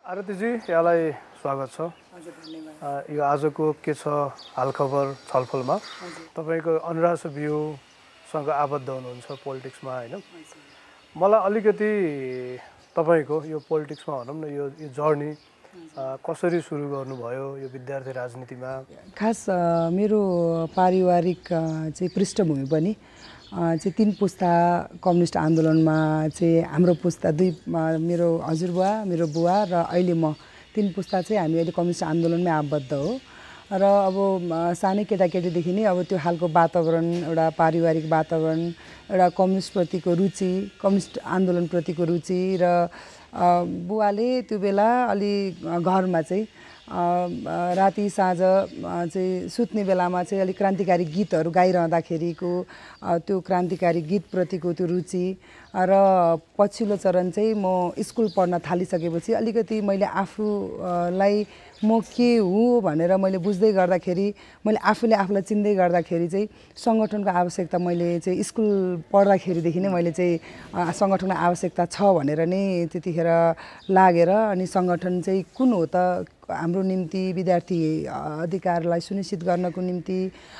आरतीजी यहाँलाई स्वागत छ। यो आजको के छ हालखबर छलफलमा? तपाईँको अनुरास भ्यूसँग आबद्ध हुनुहुन्छ पोलिटिक्समा होइन? मलाई अलिकति तपाईँको यो पोलिटिक्समा भनौँ न यो यो जर्नी कसरी सुरु गर्नुभयो यो विद्यार्थी राजनीतिमा? खास मेरो पारिवारिक चाहिँ पृष्ठभूमि पनि चाहिँ तिन पुस्ता कम्युनिस्ट आन्दोलनमा चाहिँ हाम्रो पुस्ता दुई मेरो हजुरबुवा मेरो बुवा र अहिले म। तिन पुस्ता चाहिँ हामी अहिले कम्युनिस्ट आन्दोलनमै आबद्ध हो। र अब सानै केटाकेटीदेखि नै अब त्यो खालको वातावरण एउटा पारिवारिक वातावरण एउटा कम्युनिस्टप्रतिको रुचि कम्युनिस्ट आन्दोलनप्रतिको रुचि र बुवाले त्यो बेला अलि घरमा चाहिँ राति साँझ चाहिँ सुत्ने बेलामा चाहिँ अलिक क्रान्तिकारी गीतहरू गाइरहँदाखेरिको त्यो क्रान्तिकारी गीतप्रतिको त्यो रुचि। र पछिल्लो चरण चाहिँ म स्कुल पढ्न थालिसकेपछि अलिकति मैले आफूलाई म के हुँ भनेर मैले बुझ्दै गर्दाखेरि मैले आफूले आफूलाई चिन्दै गर्दाखेरि चाहिँ सङ्गठनको आवश्यकता मैले चाहिँ स्कुल पढ्दाखेरिदेखि नै मैले चाहिँ सङ्गठनको आवश्यकता छ भनेर नै त्यतिखेर लागेर अनि सङ्गठन चाहिँ कुन हो त हाम्रो निम्ति विद्यार्थी अधिकारलाई सुनिश्चित गर्नको निम्ति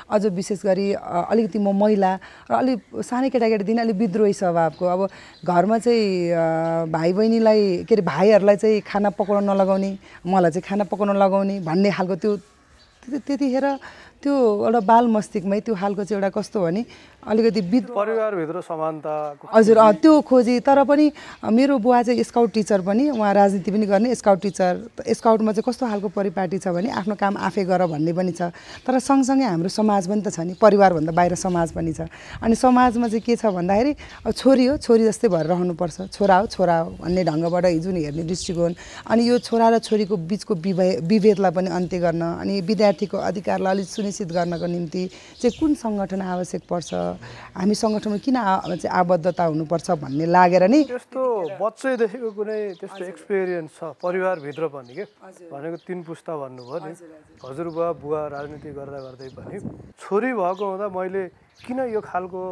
अझ विशेष गरी अलिकति म महिला र अलिक सानै केटाकेटीदेखि अलिक विद्रोही स्वभावको अब घरमा चाहिँ भाइ बहिनीलाई के अरे भाइहरूलाई चाहिँ खाना पकाउन नलगाउने मलाई चाहिँ खाना पकाउन लगाउने भन्ने खालको त्यो त्यति- त्यतिखेर त्यो एउटा बाल मस्तिष्कमै त्यो खालको चाहिँ एउटा कस्तो भने अलिकति विद परिवारभित्र समानताको हजुर त्यो खोजी। तर पनि मेरो बुवा चाहिँ स्काउट टिचर पनि उहाँ राजनीति पनि गर्ने स्काउट टिचर स्काउटमा चाहिँ कस्तो खालको परिपाटी छ भने आफ्नो काम आफै गर भन्ने पनि छ। तर सँगसँगै हाम्रो समाज पनि त छ नि परिवारभन्दा बाहिर समाज पनि छ। अनि समाजमा चाहिँ के छ भन्दाखेरि अब छोरी हो छोरी जस्तै भएर रहनुपर्छ। छोरा हो छोरा हो भन्ने ढङ्गबाट जुन हेर्ने दृष्टिकोण। अनि यो छोरा र छोरीको बिचको विभे विभेदलाई पनि अन्त्य गर्न अनि विद्यार्थीको अधिकारलाई अलिक सुनिश्चित गर्नको निम्ति चाहिँ कुन सङ्गठन आवश्यक पर्छ? हामी सङ्गठनमा किन चाहिँ आबद्धता हुनुपर्छ भन्ने लागेर नै त्यस्तो बच्चैदेखिको कुनै त्यस्तो एक्सपिरियन्स छ परिवारभित्र पनि के? भनेको तिन पुस्ता भन्नुभयो नि। हजुरबुवा बुवा राजनीति गर्दा गर्दै पनि छोरी भएको हुँदा मैले किन यो खालको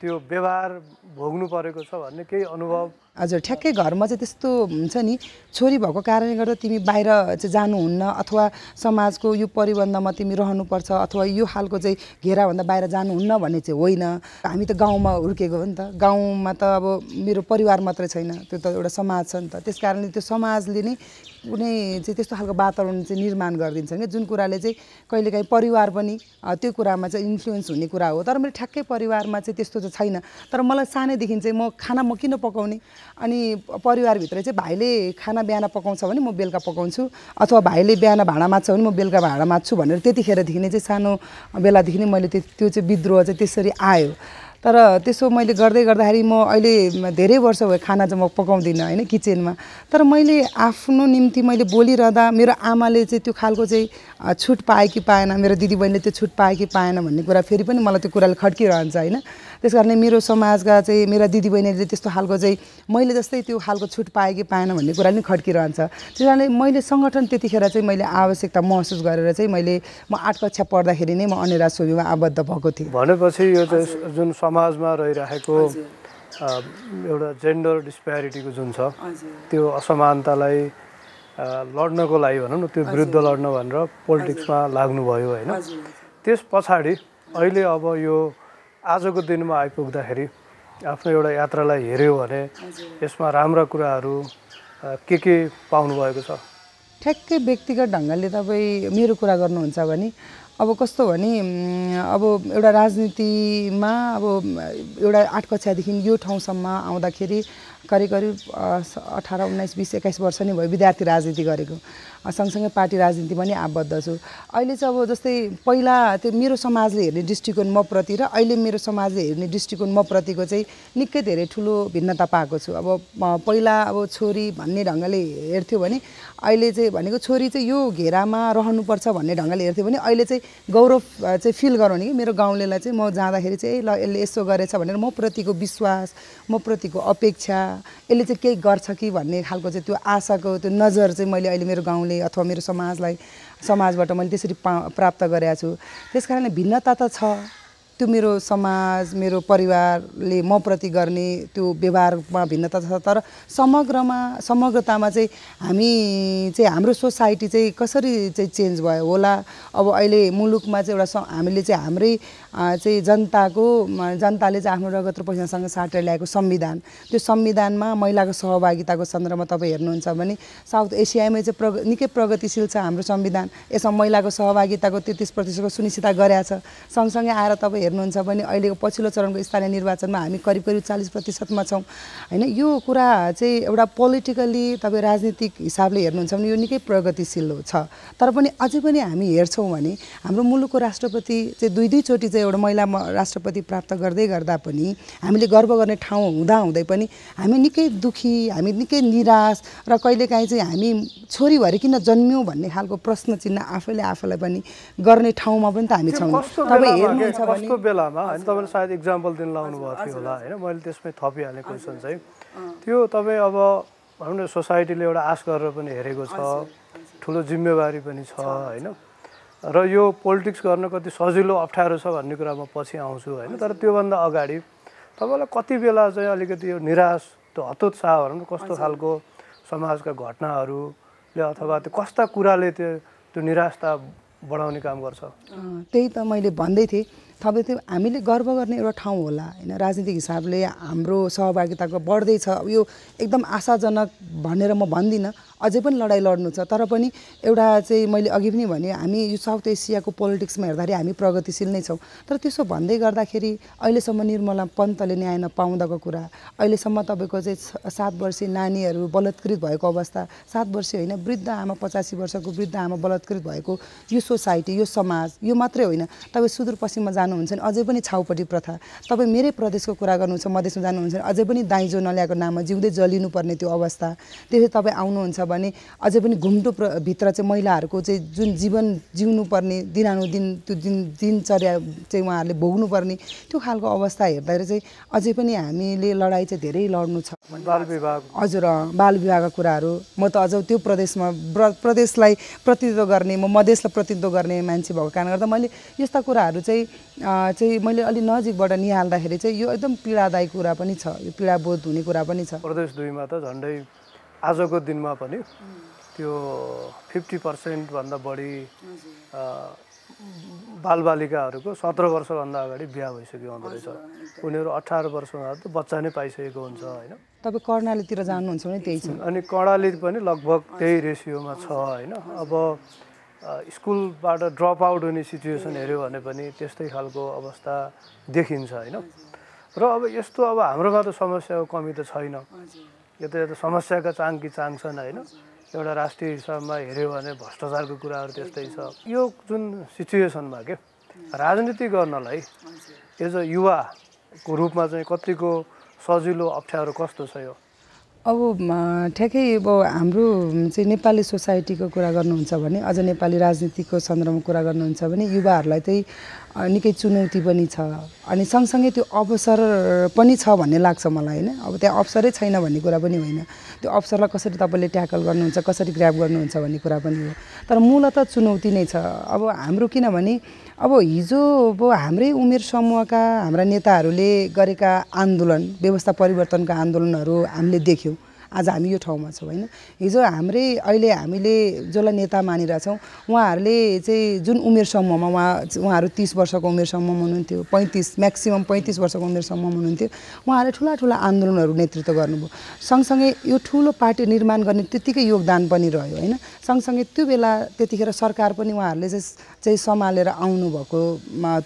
त्यो व्यवहार भोग्नु परेको छ भन्ने केही अनुभव हजुर ठ्याक्कै घरमा चाहिँ त्यस्तो हुन्छ नि छोरी भएको कारणले गर्दा तिमी बाहिर चाहिँ जानुहुन्न अथवा समाजको यो परिबन्धमा तिमी रहनुपर्छ अथवा यो खालको चाहिँ घेराभन्दा बाहिर जानुहुन्न भन्ने चाहिँ होइन। हामी त गाउँमा हुर्केको हो नि त। गाउँमा त अब मेरो परिवार मात्रै छैन त्यो त एउटा समाज छ नि त। त्यस कारणले त्यो समाजले नै कुनै चाहिँ त्यस्तो खालको वातावरण चाहिँ निर्माण गरिदिन्छ कि जुन कुराले चाहिँ कहिलेकाहीँ परिवार पनि त्यो कुरामा चाहिँ इन्फ्लुएन्स हुने कुरा हो। तर मेरो ठ्याक्कै परिवारमा चाहिँ त्यस्तो चाहिँ छैन। तर मलाई सानैदेखि चाहिँ म खाना म किन पकाउने? अनि परिवारभित्र चाहिँ भाइले खाना बिहान पकाउँछ भने म बेलुका पकाउँछु अथवा भाइले बिहान भाँडा माझ्छ भने म बेलुका भाँडा माझ्छु भनेर त्यतिखेरदेखि नै चाहिँ सानो बेलादेखि नै मैले त्यो चाहिँ विद्रोह चाहिँ त्यसरी आयो। तर त्यसो मैले गर्दै गर्दाखेरि म अहिले धेरै वर्ष भयो खाना चाहिँ म पकाउँदिनँ होइन किचनमा। तर मैले आफ्नो निम्ति मैले बोलिरहँदा मेरो आमाले चाहिँ त्यो खालको चाहिँ छुट पाए कि पाएन मेरो दिदीबहिनीले त्यो छुट पाए कि पाएन भन्ने कुरा फेरि पनि मलाई त्यो कुराले खड्किरहन्छ होइन। त्यस कारणले मेरो समाजका चाहिँ मेरा दिदीबहिनीले त्यस्तो खालको चाहिँ मैले जस्तै त्यो खालको छुट पाएँ कि पाएन भन्ने कुरा पनि खड्किरहन्छ। त्यस कारणले मैले सङ्गठन त्यतिखेर चाहिँ मैले आवश्यकता महसुस गरेर चाहिँ मैले म आठ कक्षा पढ्दाखेरि नै म अनेरा सोबीमा आबद्ध भएको थिएँ। भनेपछि यो चाहिँ जुन समाजमा रहिरहेको अ, एउटा जेन्डर डिस्प्यारिटीको जुन छ त्यो असमानतालाई अ, लड्नको लागि भनौँ न त्यो विरुद्ध लड्न भनेर पोलिटिक्समा लाग्नुभयो होइन? त्यस पछाडि अहिले अब यो आजको दिनमा आइपुग्दाखेरि आफ्नो एउटा यात्रालाई हेऱ्यो भने यसमा राम्रा कुराहरू के के पाउनुभएको छ? ठ्याक्कै व्यक्तिगत ढङ्गले तपाईँ मेरो कुरा गर्नुहुन्छ भने अब कस्तो भने अब एउटा राजनीतिमा अब एउटा आठ कक्षादेखि यो ठाउँसम्म आउँदाखेरि करिब करिब अठार उन्नाइस बिस एक्काइस वर्ष नै भयो विद्यार्थी राजनीति गरेको। सँगसँगै पार्टी राजनीति पनि आबद्ध छु। अहिले चाहिँ अब जस्तै पहिला त्यो मेरो समाजले हेर्ने दृष्टिकोण म प्रति र अहिले मेरो समाजले हेर्ने दृष्टिकोण म प्रतिको चाहिँ निकै धेरै ठुलो भिन्नता पाएको छु। अब पहिला अब छोरी भन्ने ढङ्गले हेर्थ्यो भने अहिले चाहिँ भनेको छोरी चाहिँ यो घेरामा रहनुपर्छ भन्ने ढङ्गले हेर्थ्यो भने अहिले चाहिँ गौरव चाहिँ फिल गराउने कि मेरो गाउँलेलाई चाहिँ म जाँदाखेरि चाहिँ ल यसले यसो गरेछ भनेर म प्रतिको विश्वास म प्रतिको अपेक्षा यसले चाहिँ केही गर्छ कि भन्ने खालको चाहिँ त्यो आशाको त्यो नजर चाहिँ मैले अहिले मेरो गाउँले अथवा मेरो समाजलाई समाजबाट मैले त्यसरी पा प्राप्त गरेको छु। त्यस कारणले भिन्नता त छ। त्यो मेरो समाज मेरो परिवारले म प्रति गर्ने त्यो व्यवहारमा भिन्नता छ। तर समग्रमा समग्रतामा चाहिँ हामी चाहिँ हाम्रो सोसाइटी चाहिँ कसरी चाहिँ चेन्ज भयो होला? अब अहिले मुलुकमा चाहिँ एउटा हामीले चाहिँ हाम्रै चाहिँ जनताको जनताले चाहिँ आफ्नो रगत र पैसासँग साटेर ल्याएको संविधान। त्यो संविधानमा महिलाको सहभागिताको सन्दर्भमा तपाईँ हेर्नुहुन्छ भने साउथ एसियामै चाहिँ प्रग निकै प्रगतिशील छ हाम्रो संविधान। यसमा महिलाको सहभागिताको तेत्तिस प्रतिशतको सुनिश्चित गरेका छ। सँगसँगै आएर तपाईँ हेर्नुहुन्छ भने अहिलेको पछिल्लो चरणको स्थानीय निर्वाचनमा हामी करिब करिब चालिस प्रतिशतमा छौँ। होइन यो कुरा चाहिँ एउटा पोलिटिकल्ली तपाईँ राजनीतिक हिसाबले हेर्नुहुन्छ भने यो निकै प्रगतिशील छ। तर पनि अझै पनि हामी हेर्छौँ भने हाम्रो मुलुकको राष्ट्रपति चाहिँ दुई दुईचोटि चाहिँ एउटा महिला राष्ट्रपति प्राप्त गर्दै गर्दा पनि हामीले गर्व गर्ने ठाउँ हुँदा हुँदै पनि हामी निकै दुखी हामी निकै निराश र कहिलेकाहीँ चाहिँ हामी छोरी भएर किन जन्म्यौँ भन्ने खालको प्रश्न चिन्ह आफैले आफूलाई पनि गर्ने ठाउँमा पनि त हामी छौँ। तपाईँ हेर्नुहुन्छ कस्तो बेलामा? होइन तपाईँले सायद इक्जाम्पल दिन लाउनु भएको थियो होला होइन? मैले त्यसमै थपिहालेँ क्वेसन चाहिँ। त्यो तपाईँ अब भनौँ न सोसाइटीले एउटा आश गरेर पनि हेरेको छ ठुलो जिम्मेवारी पनि छ। होइन? र यो पोलिटिक्स गर्न कति सजिलो अप्ठ्यारो छ भन्ने कुरा म पछि आउँछु होइन। तर त्योभन्दा अगाडि तपाईँलाई कति बेला चाहिँ अलिकति यो निराश त्यो हतोत्साह भनौँ कस्तो खालको समाजका घटनाहरूले अथवा त्यो कस्ता कुराले त्यो त्यो निराशता बढाउने काम गर्छ? त्यही त मैले भन्दै थिएँ। थपे त्यो हामीले गर्व गर्ने एउटा ठाउँ होला होइन। राजनीतिक हिसाबले हाम्रो सहभागिताको बढ्दैछ। यो एकदम आशाजनक भनेर म भन्दिनँ। अझै पनि लडाइँ लड्नु छ। तर पनि एउटा चाहिँ मैले अघि पनि भने हामी यो साउथ एसियाको पोलिटिक्समा हेर्दाखेरि हामी प्रगतिशील नै छौँ। तर त्यसो भन्दै गर्दाखेरि अहिलेसम्म निर्मला पन्तले न्याय नपाउँदाको कुरा अहिलेसम्म तपाईँको चाहिँ सात वर्षीय नानीहरू बलात्कृत भएको अवस्था सात वर्षीय होइन वृद्ध आमा पचासी वर्षको वृद्ध आमा बलात्कृत भएको यो सोसाइटी यो समाज यो मात्रै होइन। तपाईँ सुदूरपश्चिममा जानुहुन्छ भने अझै पनि छाउपट्टि प्रथा। तपाईँ मेरै प्रदेशको कुरा गर्नुहुन्छ मधेसमा जानुहुन्छ भने अझै पनि दाइजो नल्याएको नाममा जिउँदै जलिनुपर्ने त्यो अवस्था। त्यसरी तपाईँ आउनुहुन्छ भने अझै पनि घुम्टो भित्र चाहिँ महिलाहरूको चाहिँ जुन जीवन जिउनु पर्ने दिनानुदिन त्यो दिन दिनचर्या चाहिँ उहाँहरूले भोग्नु पर्ने त्यो खालको अवस्था हेर्दाखेरि चाहिँ अझै पनि हामीले लडाइँ चाहिँ धेरै लड्नु छ। बाल विभाग हजुर बाल विवाहका कुराहरू। म त अझ त्यो प्रदेशमा प्रदेशलाई प्रतिनिधित्व गर्ने म मधेसलाई प्रतिनिधित्व गर्ने मान्छे भएको कारणले गर्दा मैले यस्ता कुराहरू चाहिँ चाहिँ मैले अलिक नजिकबाट निहाल्दाखेरि चाहिँ यो एकदम पीडादायी कुरा पनि छ यो पीडाबोध हुने कुरा पनि छ। प्रदेश दुईमा त झन्डै आजको दिनमा पनि त्यो फिफ्टी पर्सेन्टभन्दा बढी बालबालिकाहरूको सत्र वर्षभन्दा अगाडि बिहा भइसक्यो हुँदो रहेछ। उनीहरू अठार वर्षमा त बच्चा नै पाइसकेको हुन्छ होइन? तपाईँ कर्णालीतिर जानुहुन्छ भने त्यही छ। अनि कर्णाली पनि लगभग त्यही रेसियोमा छ होइन? अब स्कुलबाट ड्रप आउट हुने सिचुएसन हेऱ्यो भने पनि त्यस्तै खालको अवस्था देखिन्छ होइन? र अब यस्तो अब हाम्रोमा त समस्याको कमी त छैन। यता यता समस्याका चाङ कि चाङ छन् होइन? एउटा राष्ट्रिय हिसाबमा हेऱ्यो भने भ्रष्टाचारको कुराहरू त्यस्तै छ। यो जुन सिचुएसनमा के राजनीति गर्नलाई एज अ युवाको रूपमा चाहिँ कतिको सजिलो अप्ठ्यारो कस्तो छ यो? अब ठ्याक्कै अब हाम्रो चाहिँ नेपाली सोसाइटीको कुरा गर्नुहुन्छ भने अझ नेपाली राजनीतिको सन्दर्भमा कुरा गर्नुहुन्छ भने युवाहरूलाई चाहिँ निकै चुनौती पनि छ। अनि सँगसँगै त्यो अवसर पनि छ भन्ने लाग्छ मलाई होइन? अब त्यहाँ अवसरै छैन भन्ने कुरा पनि होइन। त्यो अवसरलाई कसरी तपाईँले ट्याकल गर्नुहुन्छ कसरी ग्राप गर्नुहुन्छ भन्ने कुरा पनि हो। तर मूलत चुनौती नै छ। अब हाम्रो किनभने अब हिजो अब हाम्रै उमेर समूहका हाम्रा नेताहरूले गरेका आन्दोलन व्यवस्था परिवर्तनका आन्दोलनहरू हामीले देख्यौँ। आज हामी यो ठाउँमा छौँ होइन? हिजो हाम्रै अहिले हामीले जसलाई नेता मानिरहेछौँ उहाँहरूले चाहिँ जुन उमेर समूहमा उहाँ उहाँहरू तिस वर्षको उमेर समूहमा हुनुहुन्थ्यो पैँतिस म्याक्सिमम् पैँतिस वर्षको उमेर समूहमा हुनुहुन्थ्यो उहाँहरूले ठुला ठुला आन्दोलनहरू नेतृत्व गर्नुभयो। सँगसँगै यो ठुलो पार्टी निर्माण गर्ने त्यत्तिकै योगदान पनि रह्यो होइन? सँगसँगै त्यो बेला त्यतिखेर सरकार पनि उहाँहरूले चाहिँ चाहिँ सम्हालेर आउनुभएको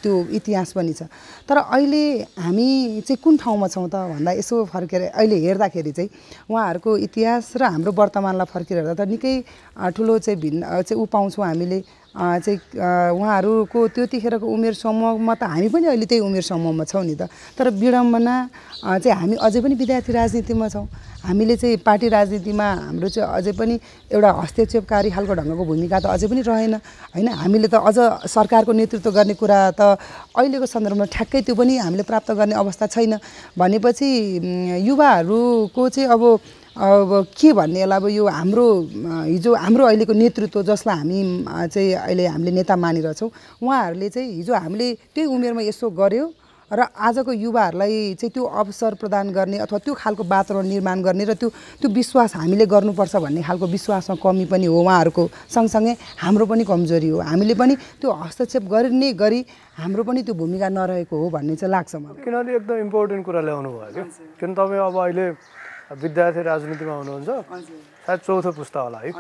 त्यो इतिहास पनि छ। तर अहिले हामी चाहिँ कुन ठाउँमा छौँ त भन्दा यसो फर्केर अहिले हेर्दाखेरि चाहिँ उहाँहरूको इतिहास र हाम्रो वर्तमानलाई फर्केर हेर्दा त निकै ठुलो चाहिँ भिन्न चाहिँ ऊ पाउँछौँ हामीले चाहिँ उहाँहरूको त्यतिखेरको उमेर समूहमा त हामी पनि अहिले त्यही उमेर समूहमा छौँ नि त। तर विडम्बना चाहिँ हामी अझै पनि विद्यार्थी राजनीतिमा छौँ। हामीले चाहिँ पार्टी राजनीतिमा हाम्रो चाहिँ अझै पनि एउटा हस्तक्षेपकारी खालको ढङ्गको भूमिका त अझै पनि रहेन। होइन हामीले त अझ सरकारको नेतृत्व गर्ने कुरा त अहिलेको सन्दर्भमा ठ्याक्कै त्यो पनि हामीले प्राप्त गर्ने अवस्था छैन। भनेपछि युवाहरूको चाहिँ अब अब के भन्ने होला अब यो हाम्रो हिजो हाम्रो अहिलेको नेतृत्व जसलाई हामी चाहिँ अहिले हामीले नेता मानिरहेछौँ उहाँहरूले चाहिँ हिजो हामीले त्यही उमेरमा यसो गऱ्यो र आजको युवाहरूलाई चाहिँ त्यो अवसर प्रदान गर्ने अथवा त्यो खालको वातावरण निर्माण गर्ने र त्यो त्यो विश्वास हामीले गर्नुपर्छ भन्ने खालको विश्वासमा कमी पनि हो उहाँहरूको सँगसँगै। हाम्रो पनि कमजोरी हो। हामीले पनि त्यो हस्तक्षेप गर्ने गरी हाम्रो पनि त्यो भूमिका नरहेको हो भन्ने चाहिँ लाग्छ मलाई। किनभने एकदम इम्पोर्टेन्ट कुरा ल्याउनु भयो कि किन तपाईँ अब अहिले विद्यार्थी राजनीतिमा हुनुहुन्छ? सायद चौथो पुस्ता होला है।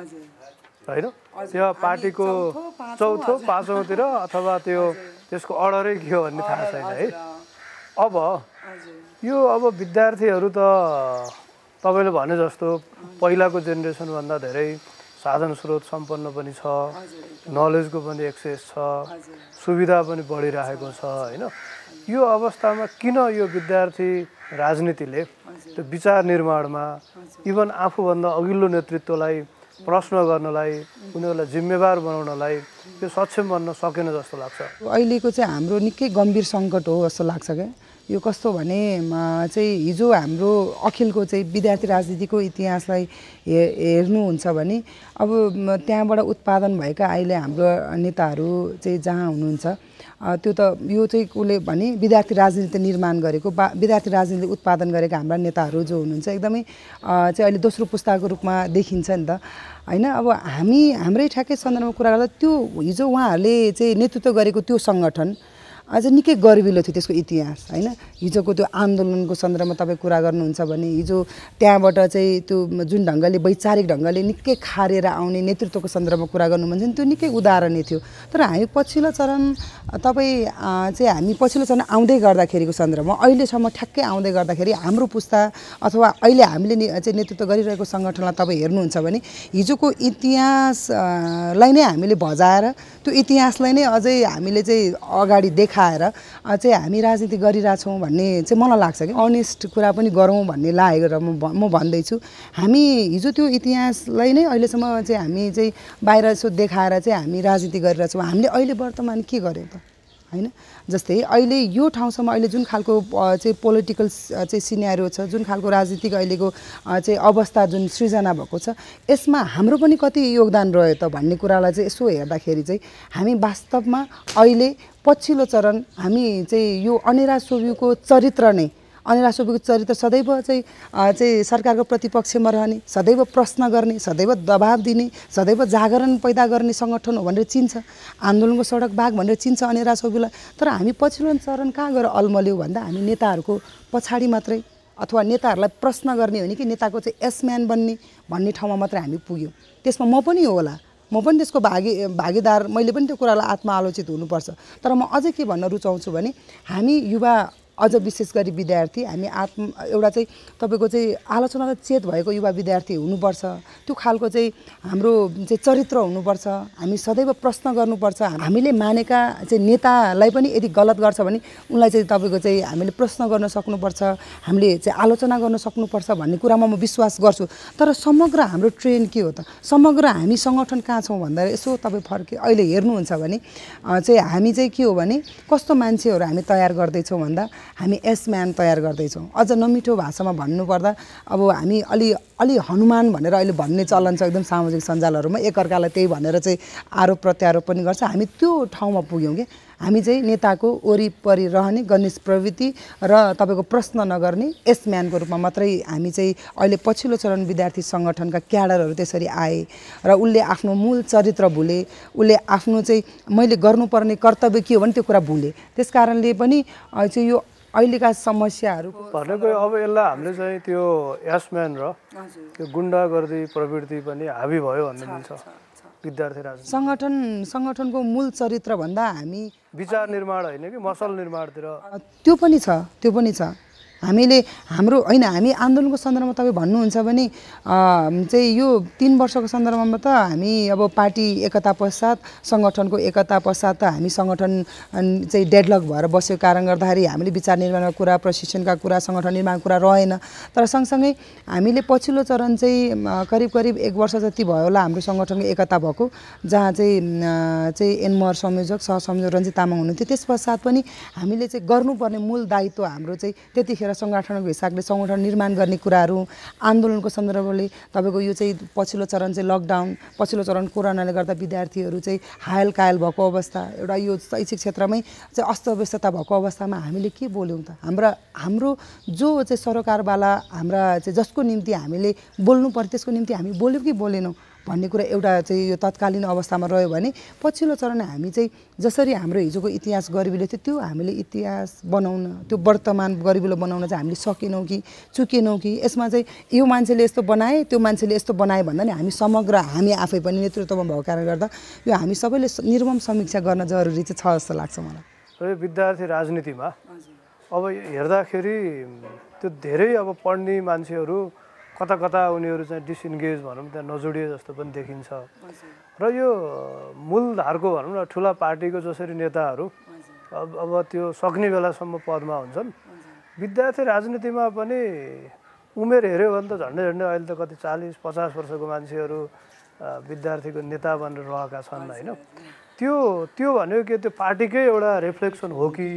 होइन? त्यो पार्टीको चौथो पाँचौँतिर अथवा त्यो त्यसको अर्डरै के हो भन्ने थाहा छैन है। अब यो अब विद्यार्थीहरू त तपाईँले भने जस्तो पहिलाको जेनेरेसनभन्दा धेरै साधन स्रोत सम्पन्न पनि छ नलेजको पनि एक्सेस छ सुविधा पनि बढिरहेको छ होइन? यो अवस्थामा किन यो विद्यार्थी राजनीतिले त्यो विचार निर्माणमा इभन आफूभन्दा अघिल्लो नेतृत्वलाई प्रश्न गर्नलाई उनीहरूलाई जिम्मेवार बनाउनलाई त्यो सक्षम बन्न सकेन जस्तो लाग्छ? अहिलेको चाहिँ हाम्रो निकै गम्भीर सङ्कट हो जस्तो लाग्छ क्या। यो कस्तो भने चाहिँ हिजो हाम्रो अखिलको चाहिँ विद्यार्थी राजनीतिको इतिहासलाई हे हेर्नुहुन्छ भने अब त्यहाँबाट उत्पादन भएका अहिले हाम्रो नेताहरू चाहिँ जहाँ हुनुहुन्छ त्यो त यो चाहिँ उसले भने विद्यार्थी राजनीति निर्माण गरेको बा विद्यार्थी राजनीति उत्पादन गरेका हाम्रा नेताहरू जो हुनुहुन्छ एकदमै चाहिँ अहिले दोस्रो पुस्ताको रूपमा देखिन्छ नि त। होइन अब हामी हाम्रै ठ्याक्कै सन्दर्भमा कुरा गर्दा त्यो हिजो उहाँहरूले चाहिँ नेतृत्व गरेको त्यो सङ्गठन अझ निकै गर्विलो थियो त्यसको इतिहास होइन? हिजोको त्यो आन्दोलनको सन्दर्भमा तपाईँ कुरा गर्नुहुन्छ भने हिजो त्यहाँबाट चाहिँ त्यो जुन ढङ्गले वैचारिक ढङ्गले निकै खारेर आउने नेतृत्वको सन्दर्भमा कुरा गर्नु भने त्यो निकै उदाहरणीय थियो। तर हामी पछिल्लो चरण तपाईँ चाहिँ हामी पछिल्लो चरण आउँदै गर्दाखेरिको सन्दर्भमा अहिलेसम्म ठ्याक्कै आउँदै गर्दाखेरि हाम्रो पुस्ता अथवा अहिले हामीले चाहिँ नेतृत्व गरिरहेको सङ्गठनलाई तपाईँ हेर्नुहुन्छ भने हिजोको इतिहासलाई नै हामीले भजाएर त्यो इतिहासलाई नै अझै हामीले चाहिँ अगाडि देखा खाएर चाहिँ हामी राजनीति गरिरहेछौँ भन्ने चाहिँ मलाई लाग्छ कि अनेस्ट कुरा पनि गरौँ भन्ने लागेर म म भन्दैछु। हामी हिजो त्यो इतिहासलाई नै अहिलेसम्म चाहिँ हामी चाहिँ बाहिर यसो देखाएर चाहिँ हामी राजनीति गरिरहेछौँ। हामीले अहिले वर्तमान के गर्यो त? होइन? जस्तै अहिले यो ठाउँसम्म अहिले जुन खालको चाहिँ पोलिटिकल चाहिँ सिनेरियो छ जुन खालको राजनीतिक अहिलेको चाहिँ अवस्था जुन सृजना भएको छ यसमा हाम्रो पनि कति योगदान रह्यो त भन्ने कुरालाई चाहिँ यसो हेर्दाखेरि चाहिँ हामी वास्तवमा अहिले पछिल्लो चरण हामी चाहिँ यो अनेरा सोभ्यूको चरित्र नै अनि सोबीको चरित्र सदैव चाहिँ चाहिँ सरकारको प्रतिपक्षमा रहने सदैव प्रश्न गर्ने सदैव दबाब दिने सदैव जागरण पैदा गर्ने सङ्गठन हो भनेर चिन्छ। आन्दोलनको सडक भाग भनेर चिन्छ अनेरा सोबीलाई तर हामी पछिल्लो चरण कहाँ गएर अल्मल्यौँ भन्दा हामी नेताहरूको पछाडि मात्रै अथवा नेताहरूलाई प्रश्न गर्ने हो नि कि नेताको चाहिँ एसम्यान बन्ने भन्ने ठाउँमा मात्रै हामी पुग्यौँ। त्यसमा म पनि होला। म पनि त्यसको भागी भागीदार मैले पनि त्यो कुरालाई आत्मआलोचित हुनुपर्छ। तर म अझै के भन्न रुचाउँछु भने हामी युवा अझ विशेष गरी विद्यार्थी हामी आत्म एउटा चाहिँ तपाईँको चाहिँ आलोचना चेत भएको युवा विद्यार्थी हुनुपर्छ। त्यो खालको चाहिँ हाम्रो चाहिँ चरित्र हुनुपर्छ। हामी सदैव प्रश्न गर्नुपर्छ। हामीले मानेका चाहिँ नेतालाई पनि यदि गलत गर्छ भने उनलाई चाहिँ तपाईँको चाहिँ हामीले प्रश्न गर्न सक्नुपर्छ। हामीले चाहिँ आलोचना गर्न सक्नुपर्छ भन्ने कुरामा म विश्वास गर्छु। तर समग्र हाम्रो ट्रेन के हो त? समग्र हामी सङ्गठन कहाँ छौँ भन्दा यसो तपाईँ फर्के अहिले हेर्नुहुन्छ भने चाहिँ हामी चाहिँ के हो भने कस्तो मान्छेहरू हामी तयार गर्दैछौँ भन्दा हामी एसम्यान तयार गर्दैछौँ। अझ नमिठो भाषामा भन्नुपर्दा अब हामी अलि अलि हनुमान भनेर अहिले भन्ने चलन छ एकदम सामाजिक सञ्जालहरूमा। एकअर्कालाई त्यही भनेर चाहिँ आरोप प्रत्यारोप पनि गर्छ। हामी त्यो ठाउँमा पुग्यौँ कि। हामी चाहिँ नेताको वरिपरि रहने गणेश प्रवृत्ति र तपाईँको प्रश्न नगर्ने एसम्यानको रूपमा मात्रै हामी चाहिँ अहिले पछिल्लो चरण विद्यार्थी सङ्गठनका क्याडरहरू त्यसरी आए र उसले आफ्नो मूल चरित्र भुले। उसले आफ्नो चाहिँ मैले गर्नुपर्ने कर्तव्य के हो भने त्यो कुरा भुले। त्यस कारणले पनि चाहिँ यो अहिलेका समस्याहरू भनेको अब यसलाई हामीले चाहिँ त्यो एसम्यान र त्यो गुन्डागर्दी प्रवृत्ति पनि हाबी भयो भन्ने मिल्छ। विद्यार्थी राज सङ्गठन सङ्गठनको मूल चरित्र भन्दा हामी विचार निर्माण होइन कि मसल निर्माणतिर। त्यो पनि छ त्यो पनि छ। हामीले हाम्रो होइन हामी आन्दोलनको सन्दर्भमा तपाईँ भन्नुहुन्छ भने चाहिँ यो तिन वर्षको सन्दर्भमा त हामी अब पार्टी एकता पश्चात सङ्गठनको एकता पश्चात त हामी सङ्गठन चाहिँ डेडलक भएर बसेको कारण गर्दाखेरि हामीले विचार निर्माणका कुरा प्रशिक्षणका कुरा सङ्गठन निर्माणका कुरा रहेन। तर सँगसँगै हामीले पछिल्लो चरण चाहिँ करिब करिब एक वर्ष जति भयो होला हाम्रो सङ्गठनको एकता भएको जहाँ चाहिँ चाहिँ एनमर संयोजक सहसंयोजक रञ्जित तामाङ हुनुहुन्थ्यो। त्यस पश्चात पनि हामीले चाहिँ गर्नुपर्ने मूल दायित्व हाम्रो चाहिँ त्यतिखेर सङ्गठनको हिसाबले सङ्गठन निर्माण गर्ने कुराहरू आन्दोलनको सन्दर्भले तपाईँको यो चाहिँ पछिल्लो चरण चाहिँ लकडाउन पछिल्लो चरण कोरोनाले गर्दा विद्यार्थीहरू चाहिँ हायल कायल भएको अवस्था एउटा यो शैक्षिक क्षेत्रमै चाहिँ अस्तव्यस्तता भएको अवस्थामा हामीले के बोल्यौँ त? हाम्रा हाम्रो जो चाहिँ सरकारवाला हाम्रा चाहिँ जसको निम्ति हामीले बोल्नु पऱ्यो त्यसको निम्ति हामी बोल्यौँ कि बोलेनौँ? भन्ने कुरा एउटा चाहिँ यो तत्कालीन अवस्थामा रह्यो भने पछिल्लो चरण हामी चाहिँ जसरी हाम्रो हिजोको इतिहास गरिबीले थियो त्यो हामीले इतिहास बनाउन त्यो वर्तमान गरिबीलो बनाउन चाहिँ हामीले सकेनौँ कि चुकेनौँ कि यसमा चाहिँ यो मान्छेले यस्तो बनाए त्यो मान्छेले यस्तो बनाए भन्दा नि हामी समग्र हामी आफै पनि नेतृत्वमा भएको कारणले गर्दा यो हामी सबैले निर्मम समीक्षा गर्न जरुरी चाहिँ छ जस्तो लाग्छ मलाई। विद्यार्थी राजनीतिमा अब हेर्दाखेरि त्यो धेरै अब पढ्ने मान्छेहरू कता कता उनीहरू चाहिँ डिसइन्गेज भनौँ त्यहाँ नजोडिए जस्तो पनि देखिन्छ। र यो मूलधारको भनौँ न ठुला पार्टीको जसरी नेताहरू अब अब त्यो सक्ने बेलासम्म पदमा हुन्छन्। विद्यार्थी राजनीतिमा पनि उमेर हेऱ्यो भने त झन्डै झन्डै अहिले त कति चालिस पचास वर्षको मान्छेहरू विद्यार्थीको नेता बनेर रहेका छन् होइन? त्यो त्यो भनेको के त्यो पार्टीकै एउटा रिफ्लेक्सन हो कि?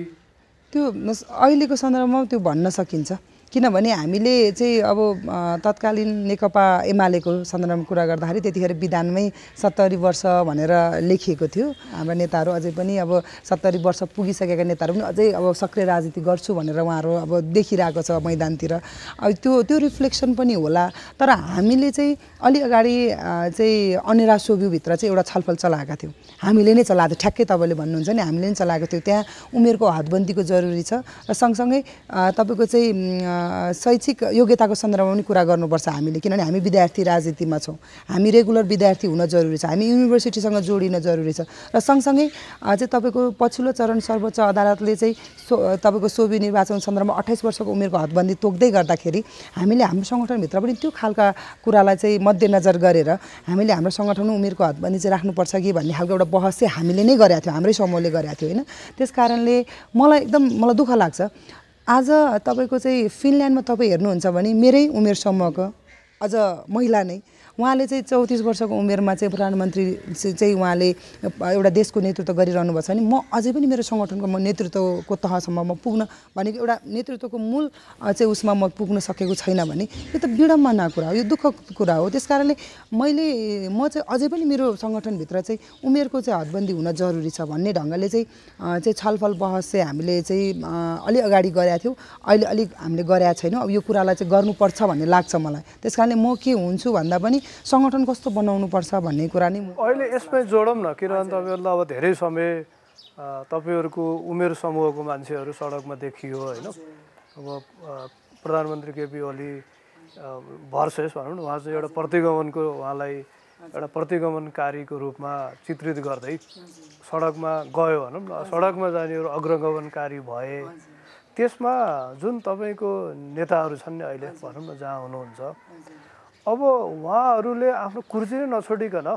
त्यो अहिलेको सन्दर्भमा त्यो भन्न सकिन्छ। किनभने हामीले चाहिँ अब तत्कालीन नेकपा एमालेको सन्दर्भमा कुरा गर्दाखेरि त्यतिखेर विधानमै सत्तरी वर्ष भनेर लेखिएको थियो। हाम्रा नेताहरू अझै पनि अब सत्तरी वर्ष पुगिसकेका नेताहरू पनि अझै अब सक्रिय राजनीति गर्छु भनेर उहाँहरू अब देखिरहेको छ मैदानतिर। अब त्यो त्यो रिफ्लेक्सन पनि होला तर हामीले चाहिँ अलि अगाडि चाहिँ अनेरा सोब्युभित्र चाहिँ एउटा छलफल चलाएका थियौँ। हामीले नै चलाएको थियो। ठ्याक्कै तपाईँले भन्नुहुन्छ नि हामीले नै चलाएको थियौँ। त्यहाँ उमेरको हदबन्दीको जरुरी छ। र सँगसँगै तपाईँको चाहिँ शैक्षिक योग्यताको सन्दर्भमा पनि कुरा गर्नुपर्छ हामीले किनभने हामी विद्यार्थी राजनीतिमा छौँ। हामी रेगुलर विद्यार्थी हुन जरुरी छ। हामी युनिभर्सिटीसँग जोडिन जरुरी छ। र सँगसँगै चाहिँ तपाईँको पछिल्लो चरण सर्वोच्च अदालतले चाहिँ सो तपाईँको सोभि निर्वाचन सन्दर्भमा अठाइस वर्षको उमेरको हदबन्दी तोक्दै गर्दाखेरि हामीले हाम्रो सङ्गठनभित्र पनि त्यो खालका कुरालाई चाहिँ मध्यनजर गरेर हामीले हाम्रो सङ्गठनमा उमेरको हदबन्दी चाहिँ राख्नुपर्छ कि भन्ने खालको एउटा बहस चाहिँ हामीले नै गरेका थियौँ हाम्रै समूहले गरेका थियो होइन? त्यस कारणले मलाई एकदम मलाई दुःख लाग्छ। आज तपाईँको चाहिँ फिनल्यान्डमा तपाईँ हेर्नुहुन्छ भने मेरै उमेर समूहको अझ महिला नै। उहाँले चाहिँ चौतिस वर्षको उमेरमा चाहिँ प्रधानमन्त्री चाहिँ उहाँले एउटा देशको नेतृत्व गरिरहनु भएको छ भने म अझै पनि मेरो सङ्गठनको म नेतृत्वको तहसम्म म पुग्न भनेको एउटा नेतृत्वको मूल चाहिँ उसमा म पुग्न सकेको छैन भने यो त विडम्बना कुरा हो यो दुःखको कुरा हो। त्यस कारणले मैले म चाहिँ अझै पनि मेरो सङ्गठनभित्र चाहिँ उमेरको चाहिँ हदबन्दी हुन जरुरी छ भन्ने ढङ्गले चाहिँ चाहिँ छलफल बहस चाहिँ हामीले चाहिँ अलि अगाडि गरेका थियौँ। अहिले अलिक हामीले गरेका छैनौँ। अब यो कुरालाई चाहिँ गर्नुपर्छ भन्ने लाग्छ मलाई। त्यस कारणले म के हुन्छु भन्दा पनि सङ्गठन कस्तो बनाउनु पर्छ भन्ने कुरा नै अहिले यसमै जोडौँ न किनभने तपाईँहरूलाई अब धेरै समय तपाईँहरूको उमेर समूहको मान्छेहरू सडकमा देखियो होइन? अब प्रधानमन्त्री केपी ओली भर्सेस भनौँ न उहाँ चाहिँ एउटा प्रतिगमनको उहाँलाई एउटा प्रतिगमनकारीको रूपमा चित्रित गर्दै सडकमा गयो भनौँ न। सडकमा जानेहरू अग्रगमनकारी भए। त्यसमा जुन तपाईँको नेताहरू छन् नि अहिले भनौँ न जहाँ हुनुहुन्छ अब उहाँहरूले आफ्नो कुर्सी नै नछोडिकन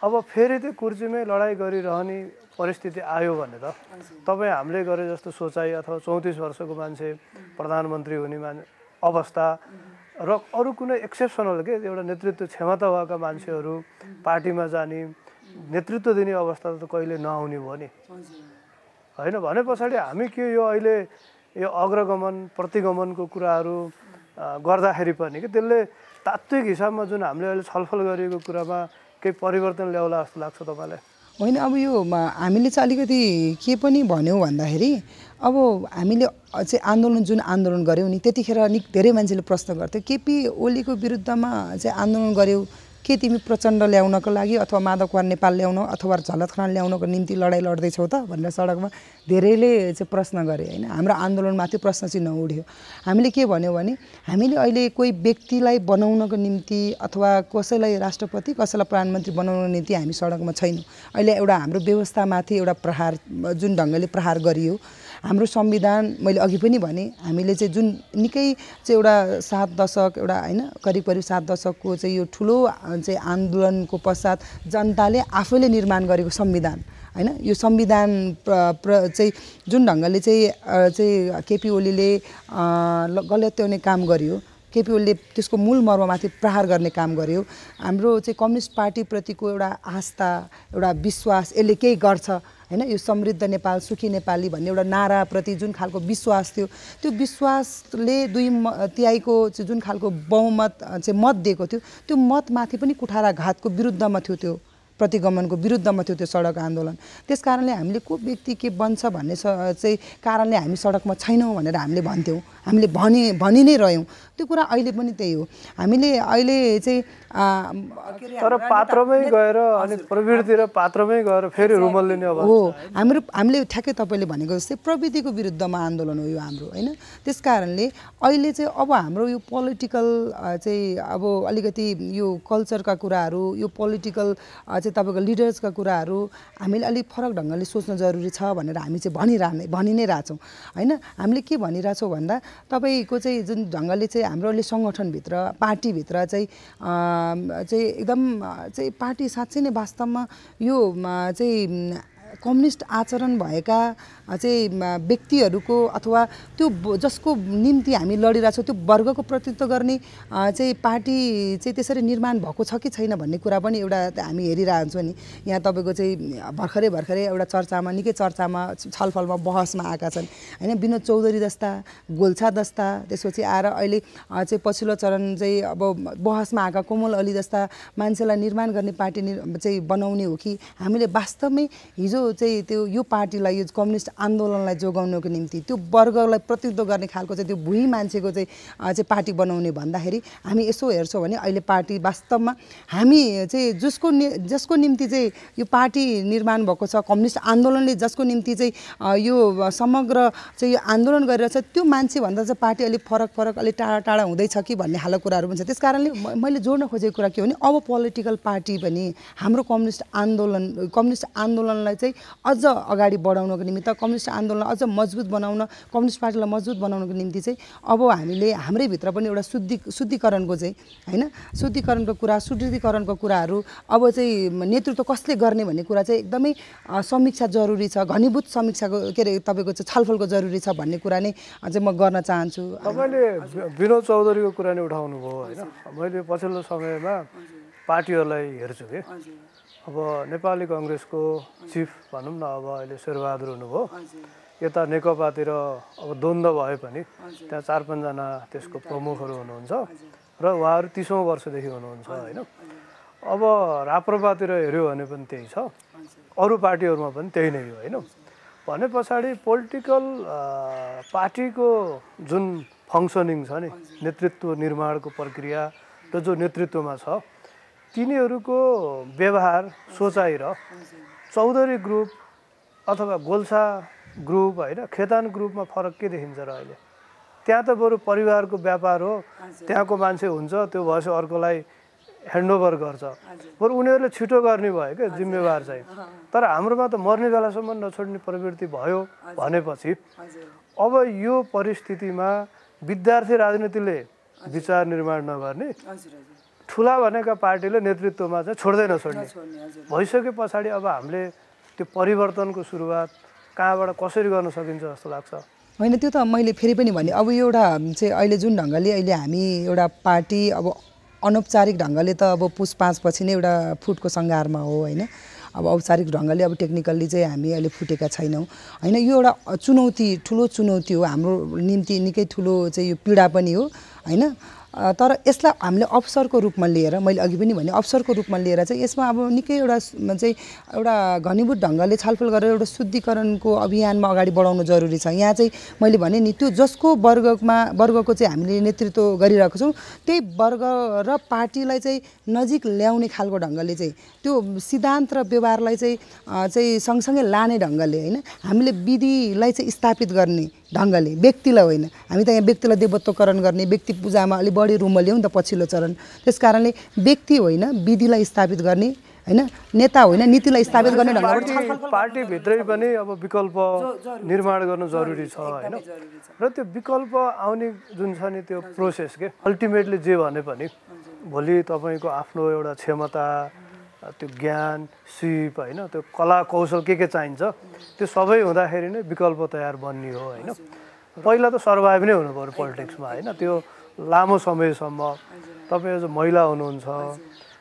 अब फेरि त्यो कुर्सीमै लडाइँ गरिरहने परिस्थिति आयो भने त तपाईँ हामीले गरे जस्तो सोचाइ अथवा चौतिस वर्षको मान्छे प्रधानमन्त्री हुने मान अवस्था र अरू कुनै एक्सेप्सनल के? एउटा नेतृत्व क्षमता भएका मान्छेहरू पार्टीमा जाने नेतृत्व दिने अवस्था त कहिले नहुने भयो नि। होइन भने पछाडि हामी के यो अहिले यो अग्रगमन प्रतिगमनको कुराहरू गर्दाखेरि पनि कि त्यसले तात्विक हिसाबमा जुन हामीले अहिले छलफल गरेको कुरामा केही परिवर्तन ल्याउला जस्तो लाग्छ तपाईँलाई? होइन अब यो हामीले चाहिँ अलिकति के पनि भन्यौँ भन्दाखेरि अब हामीले चाहिँ आन्दोलन जुन आन्दोलन गऱ्यौँ नि त्यतिखेर नि धेरै मान्छेले प्रश्न गर्थ्यो केपी ओलीको विरुद्धमा चाहिँ आन्दोलन गऱ्यौँ के तिमी प्रचण्ड ल्याउनको लागि अथवा माधवकुमार नेपाल ल्याउन अथवा झलत खान ल्याउनको निम्ति लडाइँ लड्दैछौ त भनेर सडकमा धेरैले चाहिँ प्रश्न गरे होइन। हाम्रो आन्दोलनमाथि प्रश्न चिन्ह उठ्यो हामीले के भन्यौँ भने हामीले अहिले कोही व्यक्तिलाई बनाउनको निम्ति अथवा कसैलाई राष्ट्रपति कसैलाई प्रधानमन्त्री बनाउनको निम्ति हामी सडकमा छैनौँ। अहिले एउटा हाम्रो व्यवस्थामाथि एउटा प्रहार जुन ढङ्गले प्रहार गरियो हाम्रो संविधान मैले अघि पनि भने हामीले चाहिँ जुन निकै चाहिँ एउटा सात दशक एउटा होइन करिब करिब सात दशकको चाहिँ यो ठुलो चाहिँ आन्दोलनको पश्चात जनताले आफैले निर्माण गरेको संविधान होइन? यो संविधान प्र चाहिँ जुन ढङ्गले चाहिँ चाहिँ केपी ओलीले गलत्याउने काम गर्यो केपी ओलीले त्यसको मूल मर्ममाथि प्रहार गर्ने काम गर्यो हाम्रो चाहिँ कम्युनिस्ट पार्टीप्रतिको एउटा आस्था एउटा विश्वास यसले केही गर्छ। होइन यो समृद्ध नेपाल सुखी नेपाली भन्ने एउटा नाराप्रति जुन खालको विश्वास थियो त्यो विश्वासले दुई तिहाईको जुन खालको बहुमत चाहिँ मत दिएको थियो त्यो मतमाथि पनि कुठाराघातको विरुद्धमा थियो त्यो प्रतिगमनको विरुद्धमा थियो त्यो सडक आन्दोलन। त्यस कारणले हामीले को व्यक्ति के बन्छ भन्ने चाहिँ कारणले हामी सडकमा छैनौँ भनेर हामीले भन्थ्यौँ। हामीले भनि भनि नै रह्यौँ। त्यो कुरा अहिले पनि त्यही हो। हामीले अहिले चाहिँ तर पात्रमै गएर अनि प्रवृत्ति र पात्रमै गएर फेरि रुमल लिने हो। हाम्रो हामीले ठ्याक्कै तपाईँले भनेको जस्तै प्रविधिको विरुद्धमा आन्दोलन हो यो हाम्रो होइन? त्यस कारणले अहिले चाहिँ अब हाम्रो यो पोलिटिकल चाहिँ अब अलिकति यो कल्चरका कुराहरू यो पोलिटिकल चाहिँ तपाईँको लिडर्सका कुराहरू हामीले अलिक फरक ढङ्गले सोच्न जरुरी छ भनेर हामी चाहिँ भनिरहने भनि नै रहेछौँ होइन? हामीले के भनिरहेछौँ भन्दा तपाईँको चाहिँ जुन ढङ्गले चाहिँ हाम्रो अहिले सङ्गठनभित्र पार्टीभित्र चाहिँ चाहिँ एकदम चाहिँ पार्टी साँच्चै नै वास्तवमा यो चाहिँ कम्युनिस्ट आचरण भएका चाहिँ व्यक्तिहरूको अथवा त्यो जसको निम्ति हामी लडिरहेछौँ त्यो वर्गको प्रतिनिधित्व गर्ने चाहिँ पार्टी चाहिँ त्यसरी निर्माण भएको छ कि छैन भन्ने कुरा पनि एउटा हामी हेरिरहन्छौँ नि। यहाँ तपाईँको चाहिँ भर्खरै भर्खरै एउटा चर्चामा निकै चर्चामा छलफलमा बहसमा आएका छन्। होइन विनोद चौधरी जस्ता गोल्छा जस्ता त्यसपछि आएर अहिले चाहिँ पछिल्लो चरण चाहिँ अब बहसमा आएका कोमल अली जस्ता मान्छेलाई निर्माण गर्ने पार्टी चाहिँ बनाउने हो कि। हामीले वास्तवमै हिजो चाहिँ त्यो यो पार्टीलाई यो कम्युनिस्ट आन्दोलनलाई जोगाउनको निम्ति त्यो वर्गलाई प्रतिनिधित्व गर्ने खालको चाहिँ त्यो भुइँ मान्छेको चाहिँ चाहिँ पार्टी बनाउने भन्दाखेरि हामी यसो हेर्छौँ भने अहिले पार्टी वास्तवमा हामी चाहिँ जसको नि जसको निम्ति चाहिँ यो पार्टी निर्माण भएको छ कम्युनिस्ट आन्दोलनले जसको निम्ति चाहिँ यो समग्र चाहिँ यो आन्दोलन गरिरहेछ त्यो मान्छेभन्दा चाहिँ पार्टी अलिक फरक फरक अलिक टाढा टाढा हुँदैछ कि भन्ने खालको कुराहरू पनि छ। त्यस कारणले मैले जोड्न खोजेको कुरा के हो भने अब पोलिटिकल पार्टी पनि हाम्रो कम्युनिस्ट आन्दोलन कम्युनिस्ट आन्दोलनलाई चाहिँ अझ अगाडि बढाउनको निमित्त कम्युनिस्ट आन्दोलनलाई अझ मजबुत बनाउन कम्युनिस्ट पार्टीलाई मजबुत बनाउनको निम्ति चाहिँ अब हामीले हाम्रै भित्र पनि एउटा शुद्धि शुद्धिकरणको चाहिँ होइन? शुद्धिकरणको कुरा सुदृढीकरणको कुराहरू अब चाहिँ नेतृत्व कसले गर्ने भन्ने कुरा चाहिँ एकदमै समीक्षा जरुरी छ घनीभूत समीक्षाको के अरे तपाईँको चाहिँ छलफलको जरुरी छ भन्ने कुरा नै चाहिँ म गर्न चाहन्छु। तपाईँले विनोद चौधरीको कुरा नै उठाउनु भयो होइन? मैले पछिल्लो समयमा पार्टीहरूलाई हेर्छु कि। अब नेपाली कङ्ग्रेसको चिफ भनौँ न अब अहिले शेरबहादुर हुनुभयो। यता नेकपातिर अब द्वन्द्व भए पनि त्यहाँ चार पाँचजना त्यसको प्रमुखहरू हुनुहुन्छ र उहाँहरू तिसौँ वर्षदेखि हुनुहुन्छ होइन? अब राप्रपातिर हेऱ्यो भने पनि त्यही छ। अरू पार्टीहरूमा पनि त्यही नै हो होइन? भने पछाडि पोलिटिकल पार्टीको जुन फङ्सनिङ छ नि नेतृत्व निर्माणको प्रक्रिया र जो नेतृत्वमा छ तिनीहरूको व्यवहार सोचाइ र चौधरी ग्रुप अथवा गोल्सा ग्रुप होइन खेतान ग्रुपमा फरक के देखिन्छ र अहिले? त्यहाँ त बरु परिवारको व्यापार हो। त्यहाँको मान्छे हुन्छ त्यो भएपछि अर्कोलाई ह्यान्डओभर गर्छ। बरु उनीहरूले छिटो गर्ने भयो क्या जिम्मेवार चाहिँ। तर हाम्रोमा त मर्ने बेलासम्म नछोड्ने प्रवृत्ति भयो भनेपछि अब यो परिस्थितिमा विद्यार्थी राजनीतिले विचार निर्माण नगर्ने ठुला भनेका पार्टीले नेतृत्वमा चाहिँ छोड्दै नछोड्ने भइसके पछाडि अब हामीले त्यो परिवर्तनको सुरुवात कहाँबाट कसरी गर्न सकिन्छ जस्तो लाग्छ? होइन त्यो त मैले फेरि पनि भने अब एउटा चाहिँ अहिले जुन ढङ्गले अहिले हामी एउटा पार्टी अब अनौपचारिक ढङ्गले त अब पुस पाँचपछि नै एउटा फुटको सङ्घारमा हो होइन? अब औपचारिक ढङ्गले अब टेक्निकल्ली चाहिँ हामी अहिले फुटेका छैनौँ। होइन यो एउटा चुनौती ठुलो चुनौती हो हाम्रो निम्ति निकै ठुलो चाहिँ यो पीडा पनि हो होइन? तर यसलाई हामीले अवसरको रूपमा लिएर मैले अघि पनि भने अवसरको रूपमा लिएर चाहिँ यसमा अब निकै एउटा चाहिँ एउटा घनीभूत ढङ्गले छलफल गरेर एउटा शुद्धिकरणको अभियानमा अगाडि बढाउनु जरुरी छ। यहाँ चाहिँ मैले भने नि त्यो जसको वर्गमा वर्गको चाहिँ हामीले नेतृत्व गरिरहेको छौँ त्यही वर्ग र पार्टीलाई चाहिँ नजिक ल्याउने खालको ढङ्गले चाहिँ त्यो सिद्धान्त र व्यवहारलाई चाहिँ चाहिँ सँगसँगै लाने ढङ्गले होइन हामीले विधिलाई चाहिँ स्थापित गर्ने ढङ्गले व्यक्तिलाई होइन। हामी त यहाँ व्यक्तिलाई देवत्वकरण गर्ने व्यक्ति पूजामा अलिक बढी रुमल्यौँ नि त पछिल्लो चरण। त्यस कारणले व्यक्ति होइन विधिलाई स्थापित गर्ने होइन नेता होइन नीतिलाई स्थापित गर्ने पार्टीभित्रै पनि अब विकल्प निर्माण गर्नु जरुरी छ होइन। र त्यो विकल्प आउने जुन छ नि त्यो प्रोसेस के? अल्टिमेटली जे भने पनि भोलि तपाईँको आफ्नो एउटा क्षमता त्यो ज्ञान सिप होइन त्यो कला कौशल के के चाहिन्छ त्यो सबै हुँदाखेरि नै विकल्प तयार बन्ने हो होइन। पहिला त सर्भाइभ नै हुनु पऱ्यो पोलिटिक्समा होइन। त्यो लामो समयसम्म तपाईँ अझ महिला हुनुहुन्छ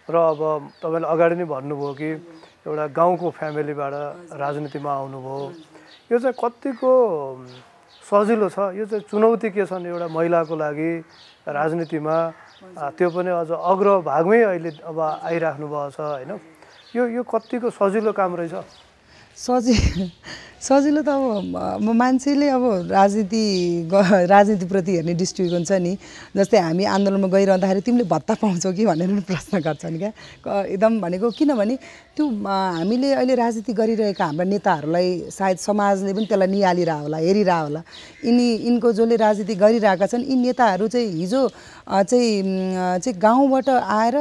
र अब तपाईँले अगाडि नै भन्नुभयो कि एउटा गाउँको फ्यामिलीबाट राजनीतिमा आउनुभयो। यो चाहिँ कतिको सजिलो छ यो चाहिँ चुनौती के छन् एउटा महिलाको लागि राजनीतिमा? त्यो पनि अझ अग्रभागमै अहिले अब आइराख्नु भएको छ होइन? यो यो कतिको सजिलो काम रहेछ? सजि सजिलो त अब मान्छेले अब राजनीति ग राजनीतिप्रति हेर्ने दृष्टिकोण छ नि जस्तै हामी आन्दोलनमा गइरहँदाखेरि तिमीले भत्ता पाउँछौ कि भनेर पनि प्रश्न गर्छन् क्या। एकदम भनेको किनभने त्यो हामीले अहिले राजनीति गरिरहेका हाम्रा नेताहरूलाई सायद समाजले पनि त्यसलाई निहालिरह होला हेरिरह होला यिनी यिनको जसले राजनीति गरिरहेका छन् यी नेताहरू चाहिँ हिजो चाहिँ चाहिँ गाउँबाट आएर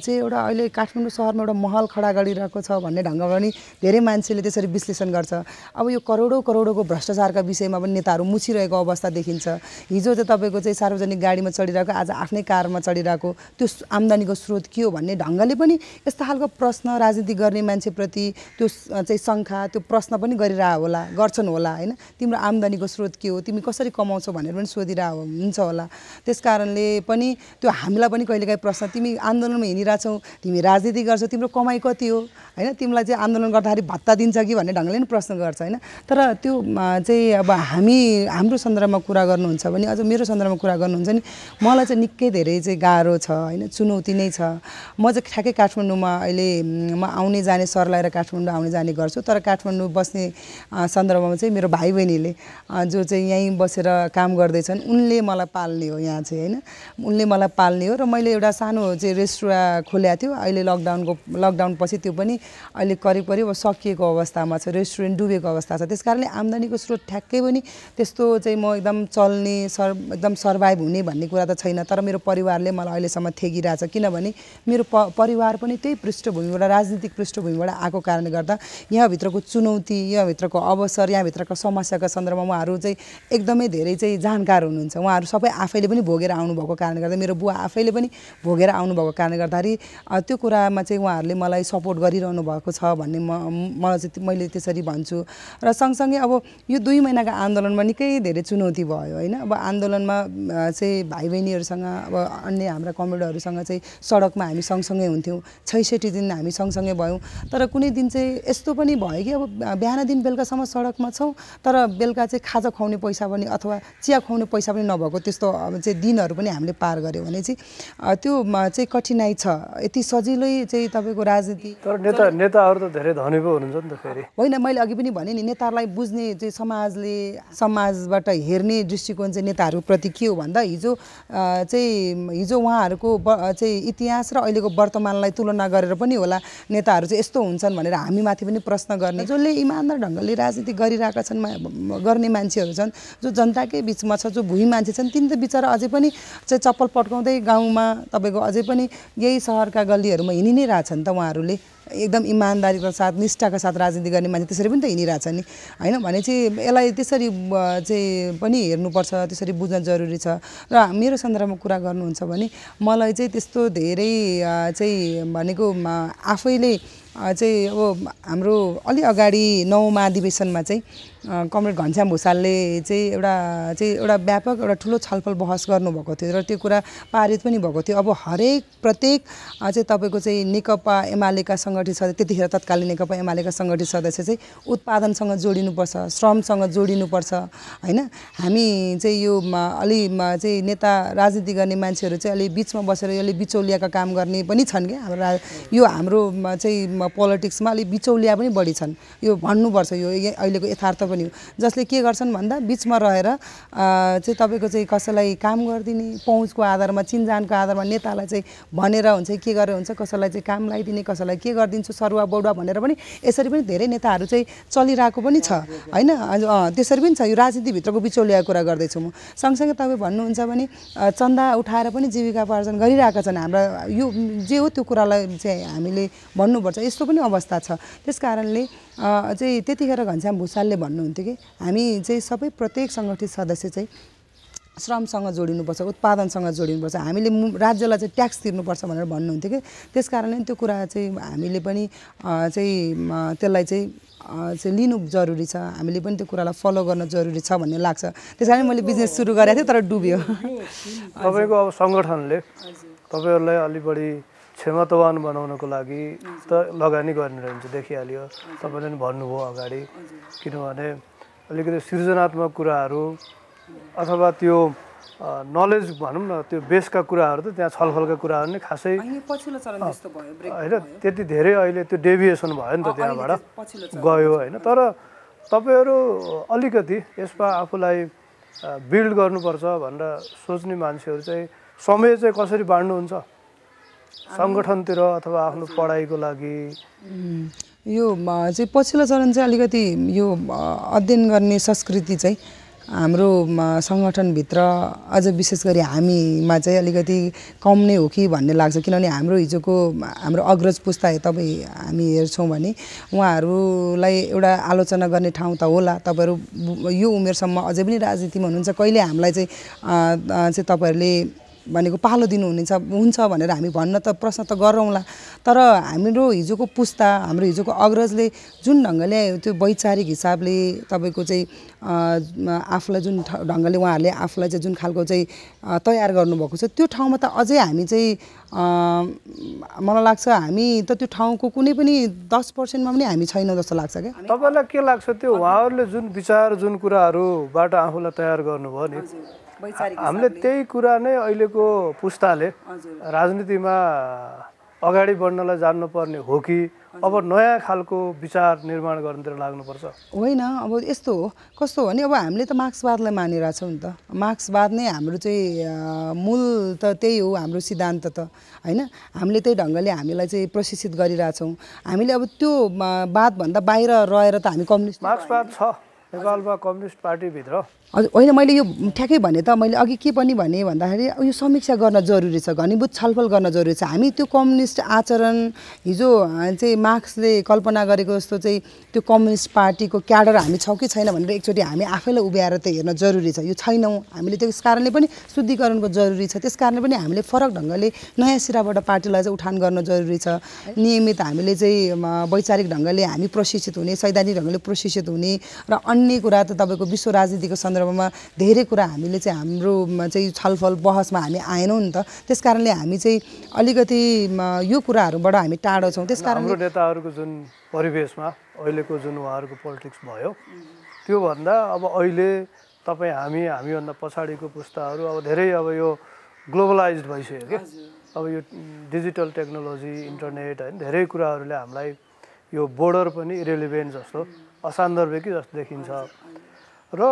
चाहिँ एउटा अहिले काठमाडौँ सहरमा एउटा महल खडा गरिरहेको छ भन्ने ढङ्गमा पनि धेरै मान्छेले त्यसरी विश्लेषण गर्छ। अब यो करोडौँ करोडौँको भ्रष्टाचारका विषयमा पनि नेताहरू मुछिरहेको अवस्था देखिन्छ। हिजो चाहिँ तपाईँको चाहिँ सार्वजनिक गाडीमा चढिरहेको आज आफ्नै कारमा चढिरहेको त्यो आम्दानीको स्रोत के हो भन्ने ढङ्गले पनि यस्तो खालको प्रश्न राजनीति गर्ने मान्छेप्रति त्यो चाहिँ शङ्खा त्यो प्रश्न पनि गरिरह होला गर्छन् होला होइन? तिम्रो आम्दानीको स्रोत के हो? तिमी कसरी कमाउँछौ भनेर पनि सोधिरह हुन्छ होला। त्यस कारणले पनि त्यो हामीलाई पनि कहिलेकाहीँ प्रश्न तिमी आन्दोलनमा हिँडिरहेछौ तिमी राजनीति गर्छौ तिम्रो कमाइ कति हो? होइन? तिमीलाई चाहिँ आन्दोलन गर्दाखेरि भत्ता दिन्छ कि भन्ने ढङ्गले पनि प्रश्न गर्छ। होइन? तर त्यो चाहिँ अब हामी हाम्रो सन्दर्भमा कुरा गर्नुहुन्छ भने अझ मेरो सन्दर्भमा कुरा गर्नुहुन्छ नि मलाई चाहिँ निकै धेरै चाहिँ गाह्रो छ होइन? चुनौती नै छ। म चाहिँ ठ्याक्कै काठमाडौँमा अहिले म आउने जाने सर लगाएर काठमाडौँ आउने जाने गर्छु। तर काठमाडौँ बस्ने सन्दर्भमा चाहिँ मेरो भाइ बहिनीले जो चाहिँ यहीँ बसेर काम गर्दैछन् उनले मलाई पाल्ने हो यहाँ चाहिँ होइन? उनले मलाई पाल्ने हो र मैले एउटा सानो चाहिँ रेस्टुरेन्ट खोलेको थियो। अहिले लकडाउनको लकडाउन पछि त्यो पनि अहिले करिब करिब सकिएको अवस्थामा छ। रेस्टुरेन्ट डुबेको अवस्था छ। त्यस कारणले आम्दानीको स्रोत ठ्याक्कै पनि त्यस्तो चाहिँ म एकदम चल्ने सर एकदम सर्भाइभ हुने भन्ने कुरा त छैन। तर मेरो परिवारले मलाई अहिलेसम्म थेगिरहेछ किनभने मेरो प परिवार पनि त्यही पृष्ठभूमिबाट राजनीतिक पृष्ठभूमिबाट आएको कारणले गर्दा यहाँभित्रको चुनौती यहाँभित्रको अवसर यहाँभित्रको समस्याका सन्दर्भमा उहाँहरू चाहिँ एकदमै धेरै चाहिँ जानकार हुनुहुन्छ। उहाँहरू सबै आफैले पनि भोगेर आउनुभएको कारणले गर्दा मेरो बुवा आफैले पनि भोगेर आउनुभएको कारणले गर्दाखेरि त्यो कुरामा चाहिँ उहाँहरूले मलाई सपोर्ट गरिरहनु भएको छ भन्ने म मलाई चाहिँ मैले त्यसरी भन्छु। र सँगसँगै अब यो दुई महिनाको आन्दोलनमा निकै धेरै चुनौती भयो होइन? अब आन्दोलनमा चाहिँ भाइ बहिनीहरूसँग अब अन्य हाम्रा कमरेडहरूसँग चाहिँ सडकमा हामी सँगसँगै हुन्थ्यौँ छैसठी दिन हामी सँगसँगै भयौँ। तर कुनै दिन चाहिँ यस्तो पनि भयो कि अब बिहान दिन बेलुकासम्म सडकमा छौँ तर बेलुका चाहिँ खाजा खुवाउने पैसा पनि अथवा चिया खुवाउने पैसा पनि नभएको त्यस्तो अब चाहिँ दिनहरू पनि हामीले पार गऱ्यौँ भने चाहिँ त्यो चाहिँ कठिनाइ छ। यति सजिलै चाहिँ तपाईँको राजनीति तर नेता नेताहरू त धेरै धनी पो हुनुहुन्छ नि त फेरि। होइन मैले अघि पनि भने नि नेताहरूलाई बुझ्ने चाहिँ समाजले समाजबाट हेर्ने दृष्टिकोण चाहिँ नेताहरूप्रति के हो भन्दा हिजो चाहिँ हिजो उहाँहरूको चाहिँ इतिहास र अहिलेको वर्तमानलाई तुलना गरेर पनि होला नेताहरू चाहिँ यस्तो हुन्छन् भनेर हामीमाथि पनि प्रश्न गर्ने। जसले इमान्दार ढङ्गले राजनीति गरिरहेका छन् गर्ने मान्छेहरू छन् जो जनताकै बिचमा छ जो भुइँ मान्छे छन् तिनी त बिचरा अझै पनि चाहिँ चप्पल पड्काउँदै गाउँमा तपाईँको अझै पनि यही सहरका गल्लीहरूमा हिँडि नै रहेछन् त उहाँहरूले। एकदम इमान्दारीको साथ निष्ठाको साथ राजनीति गर्ने मान्छे त्यसरी पनि त हिँडिरहेछ नि। होइन भने चाहिँ यसलाई त्यसरी चाहिँ पनि हेर्नुपर्छ त्यसरी बुझ्न जरुरी छ। र मेरो सन्दर्भमा कुरा गर्नुहुन्छ भने मलाई चाहिँ त्यस्तो धेरै चाहिँ भनेको आफैले चाहिँ अब हाम्रो अलि अगाडि नौ महाधिवेशनमा चाहिँ कमरेड घनश्याम भूषालले चाहिँ एउटा चाहिँ एउटा व्यापक एउटा ठुलो छलफल बहस गर्नुभएको थियो र त्यो कुरा पारित पनि भएको थियो। अब हरेक प्रत्येक चाहिँ तपाईँको चाहिँ नेकपा एमालेका सङ्गठित सदस्य त्यतिखेर तत्कालीन नेकपा एमालेका सङ्गठित सदस्य चाहिँ उत्पादनसँग जोडिनुपर्छ श्रमसँग जोडिनुपर्छ होइन? हामी चाहिँ यो अलि चाहिँ नेता राजनीति गर्ने मान्छेहरू चाहिँ अलि बिचमा बसेर यसले बिचौलियाका काम गर्ने पनि छन् क्या। हाम्रो यो हाम्रो चाहिँ पोलिटिक्समा अलिक बिचौलिया पनि बढी छन्। यो भन्नुपर्छ यो अहिलेको यथार्थ पनि हो। जसले के गर्छन् भन्दा बिचमा रहेर चाहिँ तपाईँको चाहिँ कसैलाई काम गरिदिने पहुँचको आधारमा चिनजानको आधारमा नेतालाई चाहिँ भनेर हुन्छ के गरेर हुन्छ कसैलाई चाहिँ काम लगाइदिने कसैलाई के गरिदिन्छु सरुवा बौडा भनेर पनि यसरी पनि धेरै नेताहरू चाहिँ चलिरहेको पनि छ होइन? त्यसरी पनि छ। यो राजनीतिभित्रको बिचौलिया कुरा गर्दैछु म। सँगसँगै तपाईँ भन्नुहुन्छ भने चन्दा उठाएर पनि जीविकापार्जन गरिरहेका छन्। हाम्रा यो जे हो त्यो कुरालाई चाहिँ हामीले भन्नुपर्छ। यस्तो पनि अवस्था छ। त्यस कारणले चाहिँ त्यतिखेर घनश्याम भूषालले भन्नुहुन्थ्यो कि हामी चाहिँ सबै प्रत्येक सङ्गठित सदस्य चाहिँ श्रमसँग जोडिनुपर्छ उत्पादनसँग जोडिनुपर्छ। हामीले राज्यलाई चाहिँ ट्याक्स तिर्नुपर्छ भनेर भन्नुहुन्थ्यो कि। त्यस कारणले त्यो कुरा चाहिँ हामीले पनि चाहिँ त्यसलाई चाहिँ चाहिँ लिनु जरुरी छ। हामीले पनि त्यो कुरालाई फलो गर्न जरुरी छ भन्ने लाग्छ। त्यस कारण मैले बिजनेस सुरु गरेको थिएँ तर डुब्यो। तपाईँको अब सङ्गठनले तपाईँहरूलाई अलिक बढी क्षमतावान बनाउनको लागि त लगानी गर्ने रहन्छ देखिहाल्यो। तपाईँले पनि भन्नुभयो अगाडि। किनभने अलिकति सृजनात्मक कुराहरू अथवा त्यो नलेज भनौँ न त्यो बेसका कुराहरू त त्यहाँ छलफलका कुराहरू नै खासै होइन त्यति धेरै अहिले त्यो डेभिएसन भयो नि त त्यहाँबाट गयो होइन। तर तपाईँहरू अलिकति यसमा आफूलाई बिल्ड गर्नुपर्छ भनेर सोच्ने मान्छेहरू चाहिँ समय चाहिँ कसरी बाँड्नुहुन्छ? सङ्गठनतिर अथवा आफ्नो पढाइको लागि। यो चाहिँ पछिल्लो चरण चाहिँ अलिकति यो अध्ययन गर्ने संस्कृति चाहिँ हाम्रो सङ्गठनभित्र अझ विशेष गरी हामीमा चाहिँ अलिकति कम नै हो कि भन्ने लाग्छ। किनभने हाम्रो हिजोको हाम्रो अग्रज पुस्ता तपाईँ हामी हेर्छौँ भने उहाँहरूलाई एउटा आलोचना गर्ने ठाउँ त होला। तपाईँहरू यो उमेरसम्म अझै पनि राजनीतिमा हुनुहुन्छ। कहिले हामीलाई चाहिँ चाहिँ तपाईँहरूले भनेको पालो दिनुहुनेछ हुन्छ भनेर हामी भन्न त प्रश्न त गरौँला। तर हाम्रो हिजोको पुस्ता हाम्रो हिजोको अग्रजले जुन ढङ्गले त्यो वैचारिक हिसाबले तपाईँको चाहिँ आफूलाई जुन ढङ्गले उहाँहरूले आफूलाई चाहिँ जुन खालको चाहिँ तयार गर्नुभएको छ त्यो ठाउँमा त अझै हामी चाहिँ मलाई लाग्छ हामी त त्यो ठाउँको कुनै पनि दस पर्सेन्टमा पनि हामी छैनौँ जस्तो लाग्छ क्या। तपाईँलाई के लाग्छ त्यो उहाँहरूले जुन विचार जुन कुराहरूबाट आफूलाई तयार गर्नुभयो नि? हामीले त्यही कुरा नै अहिलेको पुस्ताले राजनीतिमा अगाडि बढ्नलाई जान्नुपर्ने हो कि? अब नयाँ खालको विचार निर्माण गर्नुतिर लाग्नुपर्छ। होइन अब यस्तो हो। कस्तो हो भने अब हामीले त मार्क्सवादलाई मानिरहेछौँ नि त। मार्क्सवाद नै हाम्रो चाहिँ मूल त त्यही हो हाम्रो सिद्धान्त त। होइन? हामीले त्यही ढङ्गले हामीलाई चाहिँ प्रशिक्षित गरिरहेछौँ। हामीले अब त्यो बादभन्दा बाहिर रहेर त हामी कम्युनिस्ट मार्क्सवाद छ। नेपालमा कम्युनिस्ट पार्टीभित्र। हजुर होइन मैले यो ठ्याक्कै भने त मैले अघि के पनि भने भन्दाखेरि यो समीक्षा गर्न जरुरी छ घनीभूत छलफल गर्न जरुरी छ। हामी त्यो कम्युनिस्ट आचरण हिजो चाहिँ मार्क्सले कल्पना गरेको जस्तो चाहिँ त्यो कम्युनिस्ट पार्टीको क्याडर हामी छौँ कि छैन भनेर एकचोटि हामी आफैलाई उभ्याएर त हेर्न जरुरी छ। यो छैनौँ। हामीले त्यस कारणले पनि शुद्धिकरणको जरुरी छ। त्यस कारणले पनि हामीले फरक ढङ्गले नयाँ सिराबाट पार्टीलाई चाहिँ उठान गर्न जरुरी छ। नियमित हामीले चाहिँ वैचारिक ढङ्गले हामी प्रशिक्षित हुने सैद्धान्तिक ढङ्गले प्रशिक्षित हुने र अन्य कुरा त तपाईँको विश्व राजनीतिको सन्दर्भ सन्दर्भमा धेरै कुरा हामीले चाहिँ हाम्रोमा चाहिँ छलफल बहसमा हामी आएनौँ नि त। त्यस कारणले हामी चाहिँ अलिकति यो कुराहरूबाट हामी टाढो छौँ। त्यस कारण हाम्रो नेताहरूको जुन परिवेशमा अहिलेको जुन उहाँहरूको पोलिटिक्स भयो त्योभन्दा अब अहिले तपाईँ हामी हामीभन्दा पछाडिको पुस्ताहरू अब धेरै अब यो ग्लोबलाइज भइसक्यो क्या। अब यो डिजिटल टेक्नोलोजी इन्टरनेट होइन धेरै कुराहरूले हामीलाई यो बोर्डर पनि इरेलिभेन्ट जस्तो असान्दर्भिकै जस्तो देखिन्छ। र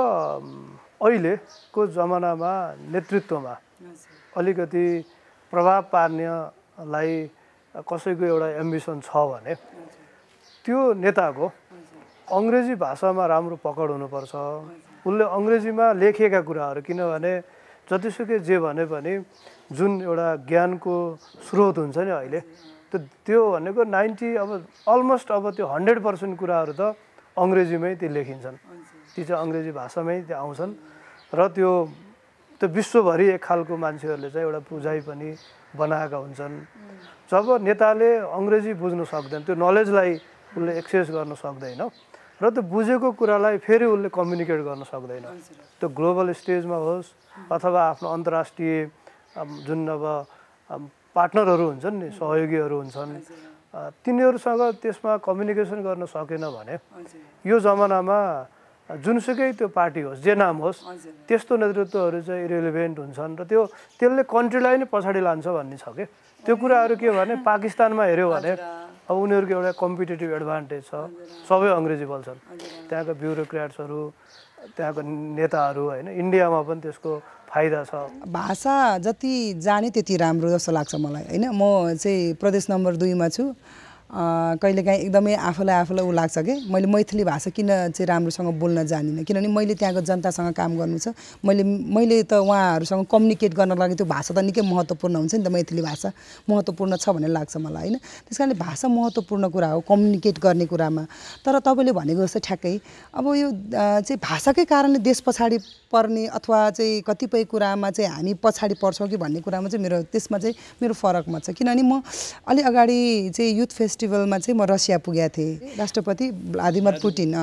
अहिलेको जमानामा नेतृत्वमा अलिकति प्रभाव पार्नेलाई कसैको एउटा एम्बिसन छ भने त्यो नेताको अङ्ग्रेजी भाषामा राम्रो पकड हुनुपर्छ। उसले अङ्ग्रेजीमा लेखिएका कुराहरू किनभने जतिसुकै जे भने पनि जुन एउटा ज्ञानको स्रोत हुन्छ नि अहिले त्यो त्यो भनेको नाइन्टी अब अलमोस्ट अब त्यो हन्ड्रेड पर्सेन्ट कुराहरू त अङ्ग्रेजीमै त्यो लेखिन्छन्। ती चाहिँ अङ्ग्रेजी भाषामै त्यो आउँछन्। र त्यो त्यो विश्वभरि एक खालको मान्छेहरूले चाहिँ एउटा पुजाइ पनि बनाएका हुन्छन्। जब नेताले अङ्ग्रेजी बुझ्नु सक्दैन त्यो नलेजलाई उसले एक्सेस गर्न सक्दैन र त्यो बुझेको कुरालाई फेरि उसले कम्युनिकेट गर्न सक्दैन। त्यो ग्लोबल स्टेजमा होस् अथवा आफ्नो अन्तर्राष्ट्रिय जुन अब पार्टनरहरू हुन्छन् नि सहयोगीहरू हुन्छन् तिनीहरूसँग त्यसमा कम्युनिकेसन गर्न सकेन भने यो जमानामा जुनसुकै त्यो पार्टी होस् जे नाम होस् त्यस्तो नेतृत्वहरू चाहिँ इरेलिभेन्ट हुन्छन् र त्यो त्यसले कन्ट्रीलाई नै पछाडि लान्छ भन्ने छ कि? त्यो कुराहरू के भने पाकिस्तानमा हेऱ्यो भने अब उनीहरूको एउटा कम्पिटेटिभ एडभान्टेज छ। सबै अङ्ग्रेजी बोल्छन्। त्यहाँका ब्युरोक्राट्सहरू त्यहाँको नेताहरू होइन इन्डियामा पनि त्यसको फाइदा छ। भाषा जति जाने त्यति राम्रो जस्तो लाग्छ मलाई। होइन म चाहिँ प्रदेश नम्बर दुईमा छु। कहिलेकाहीँ एकदमै आफूलाई आफूलाई ऊ लाग्छ कि? मैले मैथिली भाषा किन चाहिँ राम्रोसँग बोल्न जानिनँ? किनभने मैले त्यहाँको जनतासँग काम गर्नु छ। मैले मैले त उहाँहरूसँग कम्युनिकेट गर्न लागि त्यो भाषा त निकै महत्त्वपूर्ण हुन्छ नि त मैथिली भाषा। महत्त्वपूर्ण छ भन्ने लाग्छ मलाई होइन? त्यस कारणले भाषा महत्त्वपूर्ण कुरा हो कम्युनिकेट गर्ने कुरामा। तर तपाईँले भनेको जस्तो ठ्याक्कै अब यो चाहिँ भाषाकै कारणले देश पछाडि पर्ने अथवा चाहिँ कतिपय कुरामा चाहिँ हामी पछाडि पर्छौँ कि भन्ने कुरामा चाहिँ मेरो त्यसमा चाहिँ मेरो फरकमा छ। किनभने म अलि अगाडि चाहिँ युथ फेस्टिभलमा चाहिँ म रसिया पुगेको थिएँ। राष्ट्रपति भ्लादिमिर पुटिन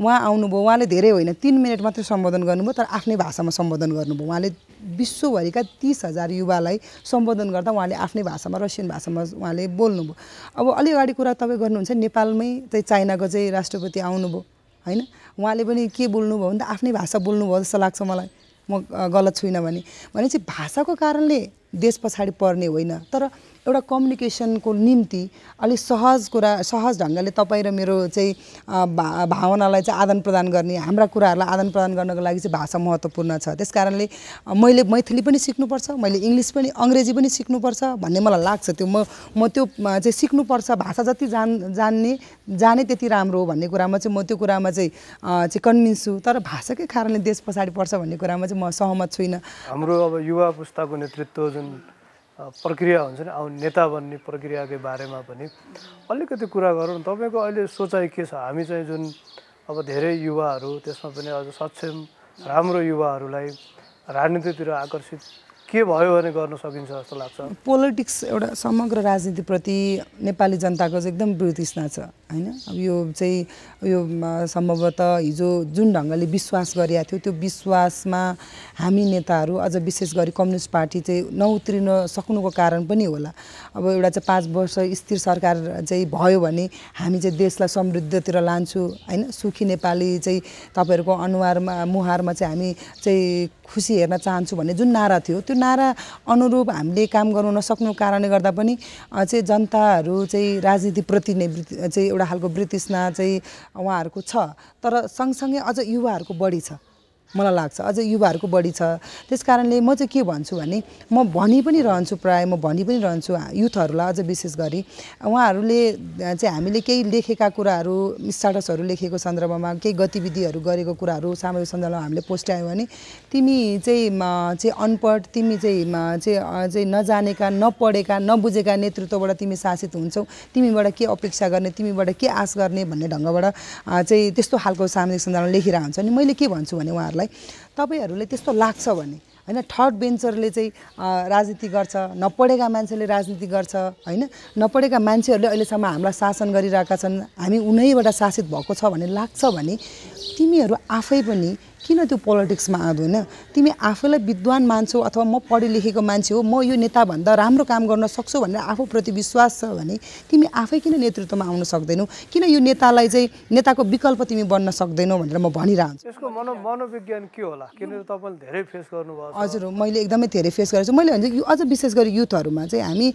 उहाँ आउनुभयो। उहाँले धेरै होइन तिन मिनट मात्रै सम्बोधन गर्नुभयो तर आफ्नै भाषामा सम्बोधन गर्नुभयो। उहाँले विश्वभरिका तिस हजार युवालाई सम्बोधन गर्दा उहाँले आफ्नै भाषामा रसियन भाषामा उहाँले बोल्नुभयो। अब अलि अगाडि कुरा तपाईँ गर्नुहुन्छ नेपालमै चाहिँ चाइनाको चाहिँ राष्ट्रपति आउनुभयो होइन? उहाँले पनि के बोल्नुभयो भने त आफ्नै भाषा बोल्नुभयो जस्तो लाग्छ मलाई। म गलत छुइनँ भने। भनेपछि भाषाको कारणले देश पछाडि पर्ने होइन। तर एउटा कम्युनिकेसनको निम्ति अलिक सहज कुरा सहज ढङ्गले तपाईँ र मेरो चाहिँ भा भावनालाई चाहिँ आदान प्रदान गर्ने हाम्रा कुराहरूलाई आदान प्रदान गर्नको लागि चाहिँ भाषा महत्त्वपूर्ण छ। त्यस कारणले मैले मैथिली पनि सिक्नुपर्छ मैले इङ्ग्लिस पनि अङ्ग्रेजी पनि सिक्नुपर्छ भन्ने मलाई लाग्छ त्यो म म त्यो चाहिँ सिक्नुपर्छ भाषा जति जान जान्ने जाने त्यति राम्रो हो भन्ने कुरामा चाहिँ म त्यो कुरामा चाहिँ चाहिँ कन्भिन्स छु। तर भाषाकै कारणले देश पछाडि पर्छ भन्ने कुरामा चाहिँ म सहमत छुइनँ। हाम्रो अब युवा पुस्ताको नेतृत्व जुन प्रक्रिया हुन्छ नि आउने नेता बन्ने प्रक्रियाकै बारेमा पनि। अलिकति कुरा गरौँ तपाईँको अहिले सोचाइ के छ? हामी चाहिँ जुन अब धेरै युवाहरू त्यसमा पनि अझ सक्षम राम्रो युवाहरूलाई राजनीतितिर आकर्षित के भयो भने गर्न सकिन्छ जस्तो लाग्छ? पोलिटिक्स एउटा समग्र राजनीतिप्रति नेपाली जनताको चाहिँ एकदम वितृष्णा छ होइन? अब यो चाहिँ यो सम्भवतः हिजो जुन ढङ्गले विश्वास गरिएको थियो त्यो विश्वासमा हामी नेताहरू अझ विशेष गरी कम्युनिस्ट पार्टी चाहिँ नउत्रिन सक्नुको कारण पनि होला। अब एउटा चाहिँ पाँच वर्ष स्थिर सरकार चाहिँ भयो भने हामी चाहिँ देशलाई समृद्धितिर लान्छु होइन? सुखी नेपाली चाहिँ तपाईँहरूको अनुहारमा मुहारमा चाहिँ हामी चाहिँ खुसी हेर्न चाहन्छु भन्ने जुन नारा थियो त्यो नारा अनुरूप हामीले काम गर्नु नसक्नु कारणले गर्दा पनि चाहिँ जनताहरू चाहिँ राजनीतिप्रति नै चाहिँ एउटा खालको वृत्तिस्ना चाहिँ उहाँहरूको छ। तर सँगसँगै अझ युवाहरूको बढी छ। मलाई लाग्छ अझ युवाहरूको बढी छ। त्यस कारणले म चाहिँ के भन्छु भने म भनि पनि रहन्छु प्रायः म भनि पनि रहन्छु युथहरूलाई अझ विशेष गरी। उहाँहरूले चाहिँ हामीले केही लेखेका कुराहरू स्टाटसहरू लेखेको सन्दर्भमा केही गतिविधिहरू गरेको कुराहरू सामाजिक सञ्जालमा हामीले पोस्ट्यायो भने तिमी चाहिँ चाहिँ अनपढ तिमी चाहिँ चाहिँ चाहिँ नजानेका नपढेका नबुझेका नेतृत्वबाट तिमी शासित हुन्छौ तिमीबाट के अपेक्षा गर्ने तिमीबाट के आश गर्ने भन्ने ढङ्गबाट चाहिँ त्यस्तो खालको सामाजिक सञ्जालमा लेखिरहेको हुन्छ अनि मैले के भन्छु भने उहाँहरूलाई तपाईँलाई तपाईँहरूले त्यस्तो लाग्छ भने? होइन थर्ड बेन्चरले चाहिँ राजनीति गर्छ नपढेका मान्छेले राजनीति गर्छ होइन? नपढेका मान्छेहरूले अहिलेसम्म हामीलाई शासन गरिरहेका छन् हामी उनैबाट शासित भएको छ भन्ने लाग्छ भने तिमीहरू आफै पनि किन त्यो पोलिटिक्समा आउँदैन तिमी आफैलाई विद्वान मान्छौ अथवा म पढे लेखेको मान्छे हो म यो नेताभन्दा राम्रो काम गर्न सक्छु भनेर आफूप्रति विश्वास छ भने तिमी आफै किन नेतृत्वमा आउन सक्दैनौ? किन यो नेतालाई चाहिँ नेताको विकल्प तिमी बन्न सक्दैनौ भनेर म भनिरहन्छु। यसको मनो मनोविज्ञान के होला? किनभने तपाईँले धेरै फेस गर्नुभयो हजुर मैले एकदमै धेरै फेस गरेको छु मैले भन्छ यो अझ विशेष गरी युथहरूमा चाहिँ हामी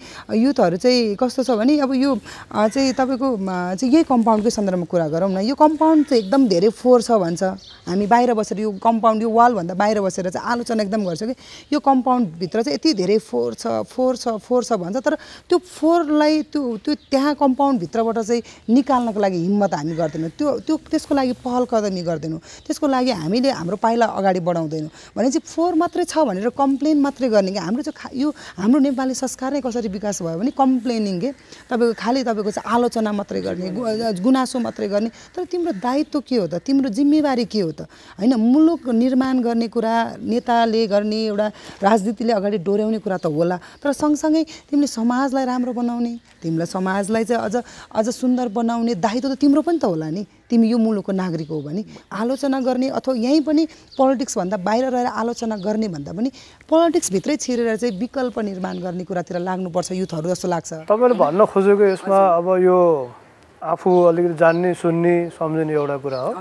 युथहरू चाहिँ कस्तो छ भने अब यो चाहिँ तपाईँको चाहिँ यही कम्पाउन्डकै सन्दर्भमा कुरा गरौँ न। यो कम्पाउन्ड चाहिँ एकदम धेरै फोहोर छ भन्छ। हामी बाहिर बसेर यो कम्पाउन्ड यो वालभन्दा बाहिर बसेर चाहिँ आलोचना एकदम गर्छ कि यो कम्पाउन्डभित्र चाहिँ यति धेरै फोहोर छ फोहोर छ फोहोर छ भन्छ तर त्यो फोहोरलाई त्यो त्यो त्यहाँ कम्पाउन्डभित्रबाट चाहिँ निकाल्नको लागि हिम्मत हामी गर्दैनौँ। त्यो त्यो त्यसको लागि पहल कदमी गर्दैनौँ। त्यसको लागि हामीले हाम्रो पाइला अगाडि बढाउँदैनौँ। भने चाहिँ फोहोर मात्रै छ भनेर कम्प्लेन मात्रै गर्ने कि हाम्रो चाहिँ यो हाम्रो नेपाली संस्कार नै कसरी विकास भयो भने कम्प्लेनिङ के? तपाईँको खालि तपाईँको चाहिँ आलोचना मात्रै गर्ने गुनासो मात्रै गर्ने। तर तिम्रो दायित्व के हो त? तिम्रो जिम्मेवारी के हो त? होइन मुलुक निर्माण गर्ने कुरा नेताले गर्ने एउटा राजनीतिले अगाडि डोर्याउने कुरा त होला। तर सँगसँगै तिमीले समाजलाई राम्रो बनाउने तिमीलाई समाजलाई चाहिँ अझ अझ सुन्दर बनाउने दायित्व त तिम्रो पनि त होला नि। तिमी यो मुलुकको नागरिक हो भने आलोचना गर्ने अथवा यहीँ पनि पोलिटिक्सभन्दा बाहिर रहेर आलोचना गर्ने भन्दा पनि पोलिटिक्सभित्रै छिरेर चाहिँ विकल्प निर्माण गर्ने कुरातिर लाग्नुपर्छ युथहरू जस्तो लाग्छ। तपाईँले भन्न खोजेको यसमा अब यो आफू अलिकति जान्ने सुन्ने सम्झिने एउटा कुरा हो।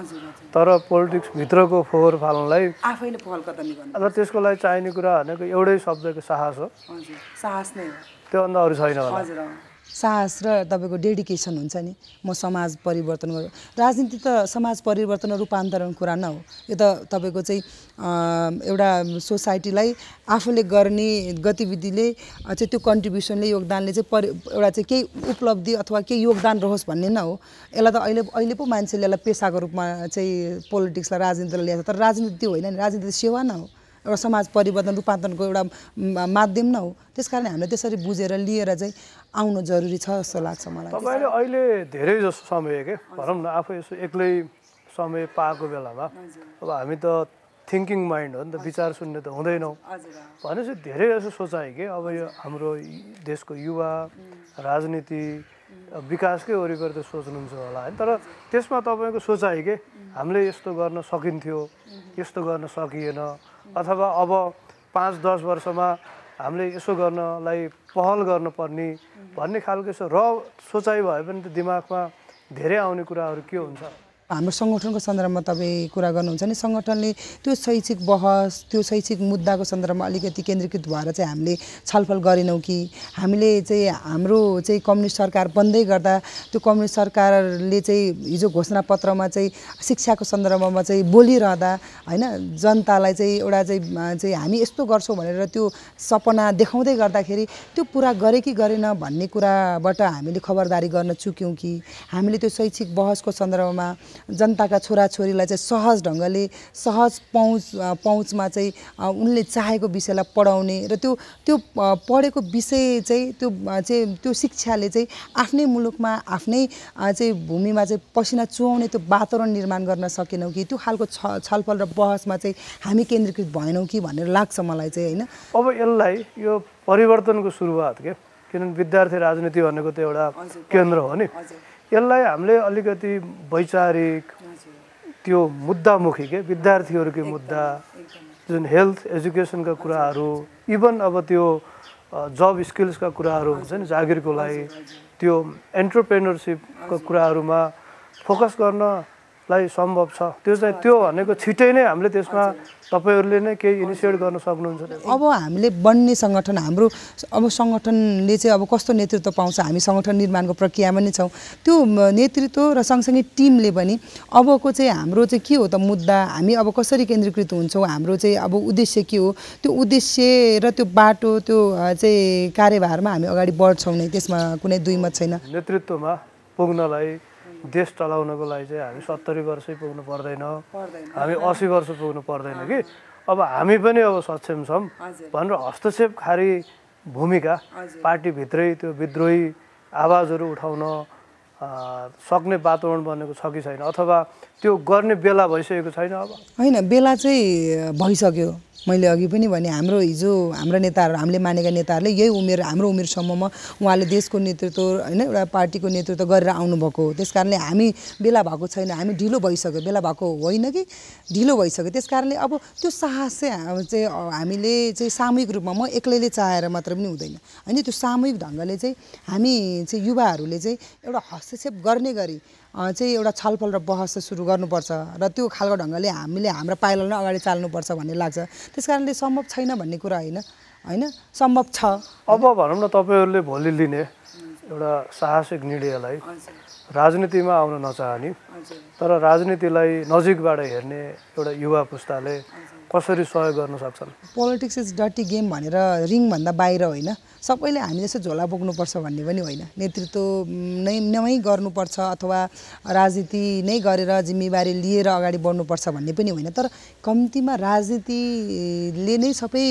तर पोलिटिक्सभित्रको फोहोर फाल्नलाई आफैले र त्यसको लागि चाहिने कुरा भनेको एउटै शब्दको साहस हो। साहस नै हो। त्योभन्दा अरू छैन होला। साहस र तपाईँको डेडिकेसन हुन्छ नि। म समाज परिवर्तन गर्छु राजनीति त समाज परिवर्तन रूपान्तरण कुरा न हो। यो त तपाईँको चाहिँ एउटा सोसाइटीलाई आफूले गर्ने गतिविधिले चाहिँ त्यो कन्ट्रिब्युसनले योगदानले चाहिँ परि एउटा चाहिँ केही उपलब्धि अथवा केही योगदान रहोस् भन्ने न हो। यसलाई त अहिले अहिले पो मान्छेले यसलाई पेसाको रूपमा चाहिँ पोलिटिक्सलाई राजनीतिलाई ल्याएको तर राजनीति होइन नि। राजनीति सेवा न हो। एउटा समाज परिवर्तन रूपान्तरणको एउटा माध्यम न हो। त्यस कारण हामीले त्यसरी बुझेर लिएर चाहिँ आउनु जरुरी छ जस्तो लाग्छ मलाई। तपाईँले अहिले धेरै जसो समय के? भनौँ न आफू यसो एक्लै समय पाएको बेलामा अब हामी त थिङ्किङ माइन्ड हो नि त विचार सुन्ने त हुँदैनौँ। भनेपछि धेरै जसो सोचाइ के? अब यो हाम्रो देशको युवा राजनीति विकासकै वरिपरि त सोच्नुहुन्छ होला होइन। तर त्यसमा तपाईँको सोचाइ के? हामीले यस्तो गर्न सकिन्थ्यो यस्तो गर्न सकिएन। अथवा अब पाँच दस वर्षमा हामीले यसो गर्नलाई पहल गर्नुपर्ने भन्ने खालको यसो र सोचाइ भए पनि त दिमागमा धेरै आउने कुराहरू के हुन्छ? हाम्रो सङ्गठनको सन्दर्भमा तपाईँ कुरा गर्नुहुन्छ नि सङ्गठनले त्यो शैक्षिक बहस त्यो शैक्षिक मुद्दाको सन्दर्भमा अलिकति केन्द्रीकृत भएर चाहिँ हामीले छलफल गरेनौँ कि हामीले चाहिँ हाम्रो चाहिँ कम्युनिस्ट सरकार बन्दै गर्दा त्यो कम्युनिस्ट सरकारले चाहिँ हिजो घोषणापत्रमा चाहिँ शिक्षाको सन्दर्भमा चाहिँ बोलिरहँदा होइन जनतालाई चाहिँ एउटा चाहिँ चाहिँ हामी यस्तो गर्छौँ भनेर त्यो सपना देखाउँदै गर्दाखेरि त्यो पुरा गरे कि गरेन भन्ने कुराबाट हामीले खबरदारी गर्न चुक्यौँ कि हामीले त्यो शैक्षिक बहसको सन्दर्भमा जनताका छोराछोरीलाई चाहिँ सहज ढङ्गले सहज पहुँच पहुँचमा चाहिँ उनले चाहेको विषयलाई पढाउने र त्यो त्यो पढेको विषय चाहिँ त्यो चाहिँ त्यो शिक्षाले चाहिँ आफ्नै मुलुकमा आफ्नै चाहिँ भूमिमा चाहिँ पसिना चुहाउने त्यो वातावरण निर्माण गर्न सकेनौँ कि? त्यो खालको छ छलफल र बहसमा चाहिँ हामी केन्द्रीकृत भएनौँ कि भनेर लाग्छ मलाई चाहिँ होइन? अब यसलाई यो परिवर्तनको सुरुवात के? किनभने विद्यार्थी राजनीति भनेको त एउटा केन्द्र हो नि। यसलाई हामीले अलिकति वैचारिक त्यो मुद्दामुखी के विद्यार्थीहरूकै मुद्दा जुन हेल्थ एजुकेसनका कुराहरू इभन अब त्यो जब स्किल्सका कुराहरू हुन्छ नि जागिरको लागि त्यो एन्टरप्रेनरसिपको कुराहरूमा फोकस गर्न लाई सम्भव छ। त्यो चाहिँ त्यो भनेको छिटै नै हामीले त्यसमा तपाईँहरूले नै केही इनिसिएट गर्न सक्नुहुन्छ। अब हामीले बन्ने सङ्गठन हाम्रो अब सङ्गठनले चाहिँ अब कस्तो नेतृत्व पाउँछ हामी सङ्गठन निर्माणको प्रक्रियामा नै छौँ। त्यो नेतृत्व र सँगसँगै टिमले पनि अबको चाहिँ हाम्रो चाहिँ के हो त मुद्दा? हामी अब कसरी केन्द्रीकृत हुन्छौँ? हाम्रो चाहिँ अब उद्देश्य के हो? त्यो उद्देश्य र त्यो बाटो त्यो चाहिँ कार्यभारमा हामी अगाडि बढ्छौँ नै त्यसमा कुनै दुई मत छैन। नेतृत्वमा पुग्नलाई देश चलाउनको लागि चाहिँ हामी सत्तरी वर्षै पुग्नु पर्दैन। हामी असी वर्ष पुग्नु पर्दैन कि? अब हामी पनि अब सक्षम छौँ भनेर हस्तक्षेपकारी भूमिका पार्टीभित्रै त्यो विद्रोही आवाजहरू उठाउन सक्ने वातावरण बनेको छ कि छैन? अथवा त्यो गर्ने बेला भइसकेको छैन अब? होइन बेला चाहिँ भइसक्यो। मैले अघि पनि भने हाम्रो हिजो हाम्रा नेताहरू हामीले मानेका नेताहरूले यही उमेर हाम्रो उमेरसम्ममा उहाँले देशको नेतृत्व होइन एउटा पार्टीको नेतृत्व गरेर आउनुभएको हो। त्यस कारणले हामी बेला भएको छैन हामी ढिलो भइसक्यो। बेला भएको होइन कि? ढिलो भइसक्यो। त्यस कारणले अब त्यो साहस चाहिँ चाहिँ हामीले चाहिँ सामूहिक रूपमा म एक्लैले चाहेर मात्र पनि हुँदैन। होइन त्यो सामूहिक ढङ्गले चाहिँ हामी चाहिँ युवाहरूले चाहिँ एउटा हस्तक्षेप गर्ने गरी चाहिँ एउटा छलफल र बहस सुरु गर्नुपर्छ र त्यो खालको ढङ्गले हामीले हाम्रो पाइलालाई अगाडि चाल्नुपर्छ भन्ने लाग्छ। त्यस कारणले सम्भव छैन भन्ने कुरा होइन होइन? सम्भव छ। अब भनौँ न तपाईँहरूले भोलि लिने एउटा साहसिक निर्णयलाई राजनीतिमा आउन नचाहने तर राजनीतिलाई नजिकबाट हेर्ने एउटा युवा पुस्ताले कसरी सहयोग गर्न सक्छन्? पोलिटिक्स इज डटी गेम भनेर रिङभन्दा बाहिर होइन। सबैले हामी जस्तो झोला बोक्नुपर्छ भन्ने पनि होइन। नेतृत्व नै नै गर्नुपर्छ अथवा राजनीति नै गरेर जिम्मेवारी लिएर अगाडि बढ्नुपर्छ भन्ने पनि होइन। तर कम्तीमा राजनीतिले नै सबै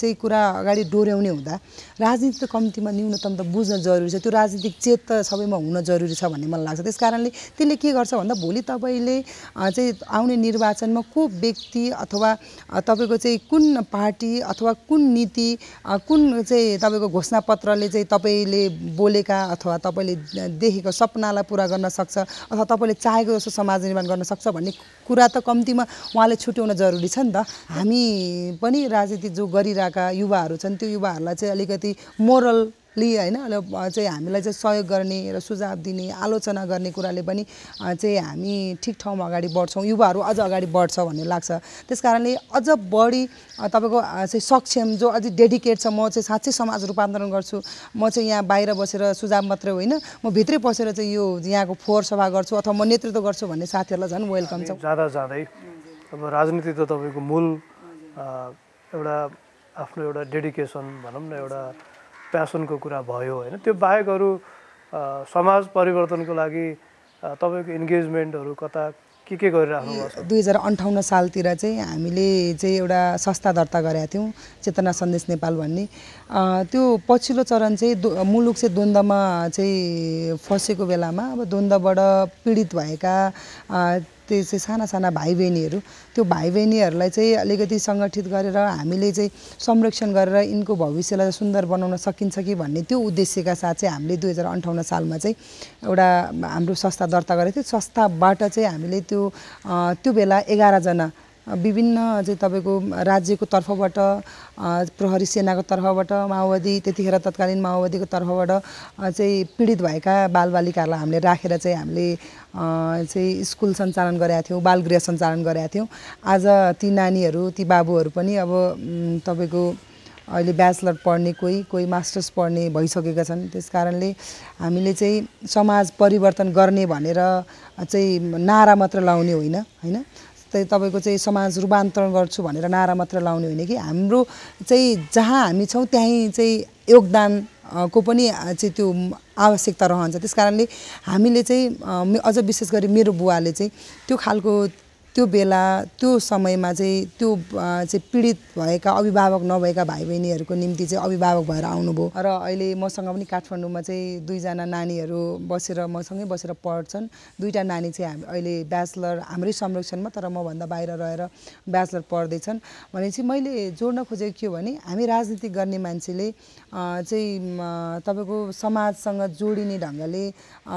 चाहिँ कुरा अगाडि डोर्याउने हुँदा राजनीति त कम्तीमा न्यूनतम त बुझ्न जरुरी छ। त्यो राजनीतिक चेत त सबैमा हुन जरुरी छ भन्ने मलाई लाग्छ। त्यस कारणले त्यसले के गर्छ भन्दा भोलि तपाईँले चाहिँ आउने निर्वाचनमा को व्यक्ति अथवा तपाईँको चाहिँ कुन पार्टी अथवा कुन नीति कुन चाहिँ तपाईँको घोषणापत्रले चाहिँ तपाईँले बोलेका अथवा तपाईँले देखेको सपनालाई पुरा गर्न सक्छ अथवा तपाईँले चाहेको जस्तो समाज निर्माण गर्न सक्छ भन्ने कुरा त कम्तीमा उहाँले छुट्याउन जरुरी छ नि त। हामी पनि राजनीति जो गरिरहेका युवाहरू छन् त्यो युवाहरूलाई चाहिँ अलिकति मोरल लि होइन र चाहिँ हामीलाई चाहिँ सहयोग गर्ने र सुझाव दिने आलोचना गर्ने कुराले पनि चाहिँ हामी ठिक ठाउँमा अगाडि बढ्छौँ युवाहरू अझ अगाडि बढ्छ भन्ने लाग्छ। त्यस कारणले अझ बढी तपाईँको चाहिँ सक्षम जो अझै डेडिकेट छ म चाहिँ साँच्चै समाज रूपान्तरण गर्छु। म चाहिँ यहाँ बाहिर बसेर सुझाव मात्रै होइन म भित्रै बसेर चाहिँ यो यहाँको फोहोर सफा गर्छु अथवा म नेतृत्व गर्छु भन्ने साथीहरूलाई झन् वेलकम छ। जाँदा जाँदै अब राजनीति त तपाईँको मूल एउटा आफ्नो एउटा डेडिकेसन भनौँ न एउटा प्यासनको कुरा भयो होइन त्यो बाहेक अरू समाज परिवर्तनको लागि तपाईँको इन्गेजमेन्टहरू कता के के गरिराख्नु दुई हजार अन्ठाउन्न सालतिर चाहिँ हामीले चाहिँ एउटा संस्था दर्ता गरेका थियौँ चेतना सन्देश नेपाल भन्ने। त्यो पछिल्लो चरण चाहिँ मुलुक चाहिँ द्वन्द्वमा चाहिँ फँसेको बेलामा अब द्वन्द्वबाट पीडित भएका त्यो चाहिँ साना साना भाइ बहिनीहरू त्यो भाइ बहिनीहरूलाई चाहिँ अलिकति सङ्गठित गरेर हामीले चाहिँ संरक्षण गरेर यिनको भविष्यलाई सुन्दर बनाउन सकिन्छ कि भन्ने त्यो उद्देश्यका साथ चाहिँ हामीले दुई हजार अन्ठाउन्न सालमा चाहिँ एउटा हाम्रो संस्था दर्ता गरेको थियो। संस्थाबाट चाहिँ हामीले त्यो त्यो बेला एघारजना विभिन्न चाहिँ तपाईँको राज्यको तर्फबाट प्रहरी सेनाको तर्फबाट माओवादी त्यतिखेर तत्कालीन माओवादीको तर्फबाट चाहिँ पीडित भएका बालबालिकाहरूलाई हामीले राखेर चाहिँ हामीले चाहिँ स्कुल सञ्चालन गरेका थियौँ बालगृह सञ्चालन गरेका थियौँ। आज ती नानीहरू ती बाबुहरू पनि अब तपाईँको अहिले ब्याचलर पढ्ने कोही कोही मास्टर्स पढ्ने भइसकेका छन्। त्यस कारणले हामीले चाहिँ समाज परिवर्तन गर्ने भनेर चाहिँ नारा मात्र लाउने होइन होइन? तपाईँको चाहिँ समाज रूपान्तरण गर्छु भनेर नारा मात्र लाउने होइन कि? हाम्रो चाहिँ जहाँ हामी छौँ त्यहीँ चाहिँ योगदान को पनि चाहिँ त्यो आवश्यकता रहन्छ। त्यस कारणले हामीले चाहिँ अझ विशेष गरी मेरो बुवाले चाहिँ त्यो खालको त्यो बेला त्यो समयमा चाहिँ त्यो चाहिँ पीडित भएका अभिभावक नभएका भाइ बहिनीहरूको निम्ति चाहिँ अभिभावक भएर आउनुभयो। र अहिले मसँग पनि काठमाडौँमा चाहिँ दुईजना नानीहरू बसेर मसँगै बसेर पढ्छन्। दुईवटा नानी चाहिँ हामी अहिले ब्याचलर हाम्रै संरक्षणमा तर मभन्दा बाहिर रहेर ब्याचलर पढ्दैछन्। भनेपछि मैले जोड्न खोजेको के हो भने हामी राजनीति गर्ने मान्छेले चाहिँ तपाईँको समाजसँग जोडिने ढङ्गले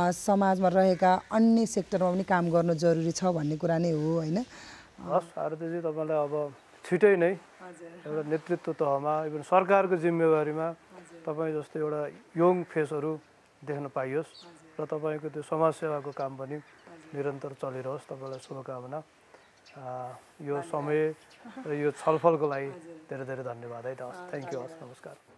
समाजमा रहेका अन्य सेक्टरमा पनि काम गर्नु जरुरी छ भन्ने कुरा नै हो होइन। हस् आरतीजी तपाईँलाई अब छिटै नै एउटा नेतृत्व तहमा इभन सरकारको जिम्मेवारीमा तपाईँ जस्तो एउटा यङ फेसहरू देख्न पाइयोस् र तपाईँको त्यो समाजसेवाको काम पनि निरन्तर चलिरहोस्। तपाईँलाई शुभकामना। आ, यो समय र यो छलफलको लागि धेरै धेरै धन्यवाद है त हस्। थ्याङ्क यू हस्। नमस्कार।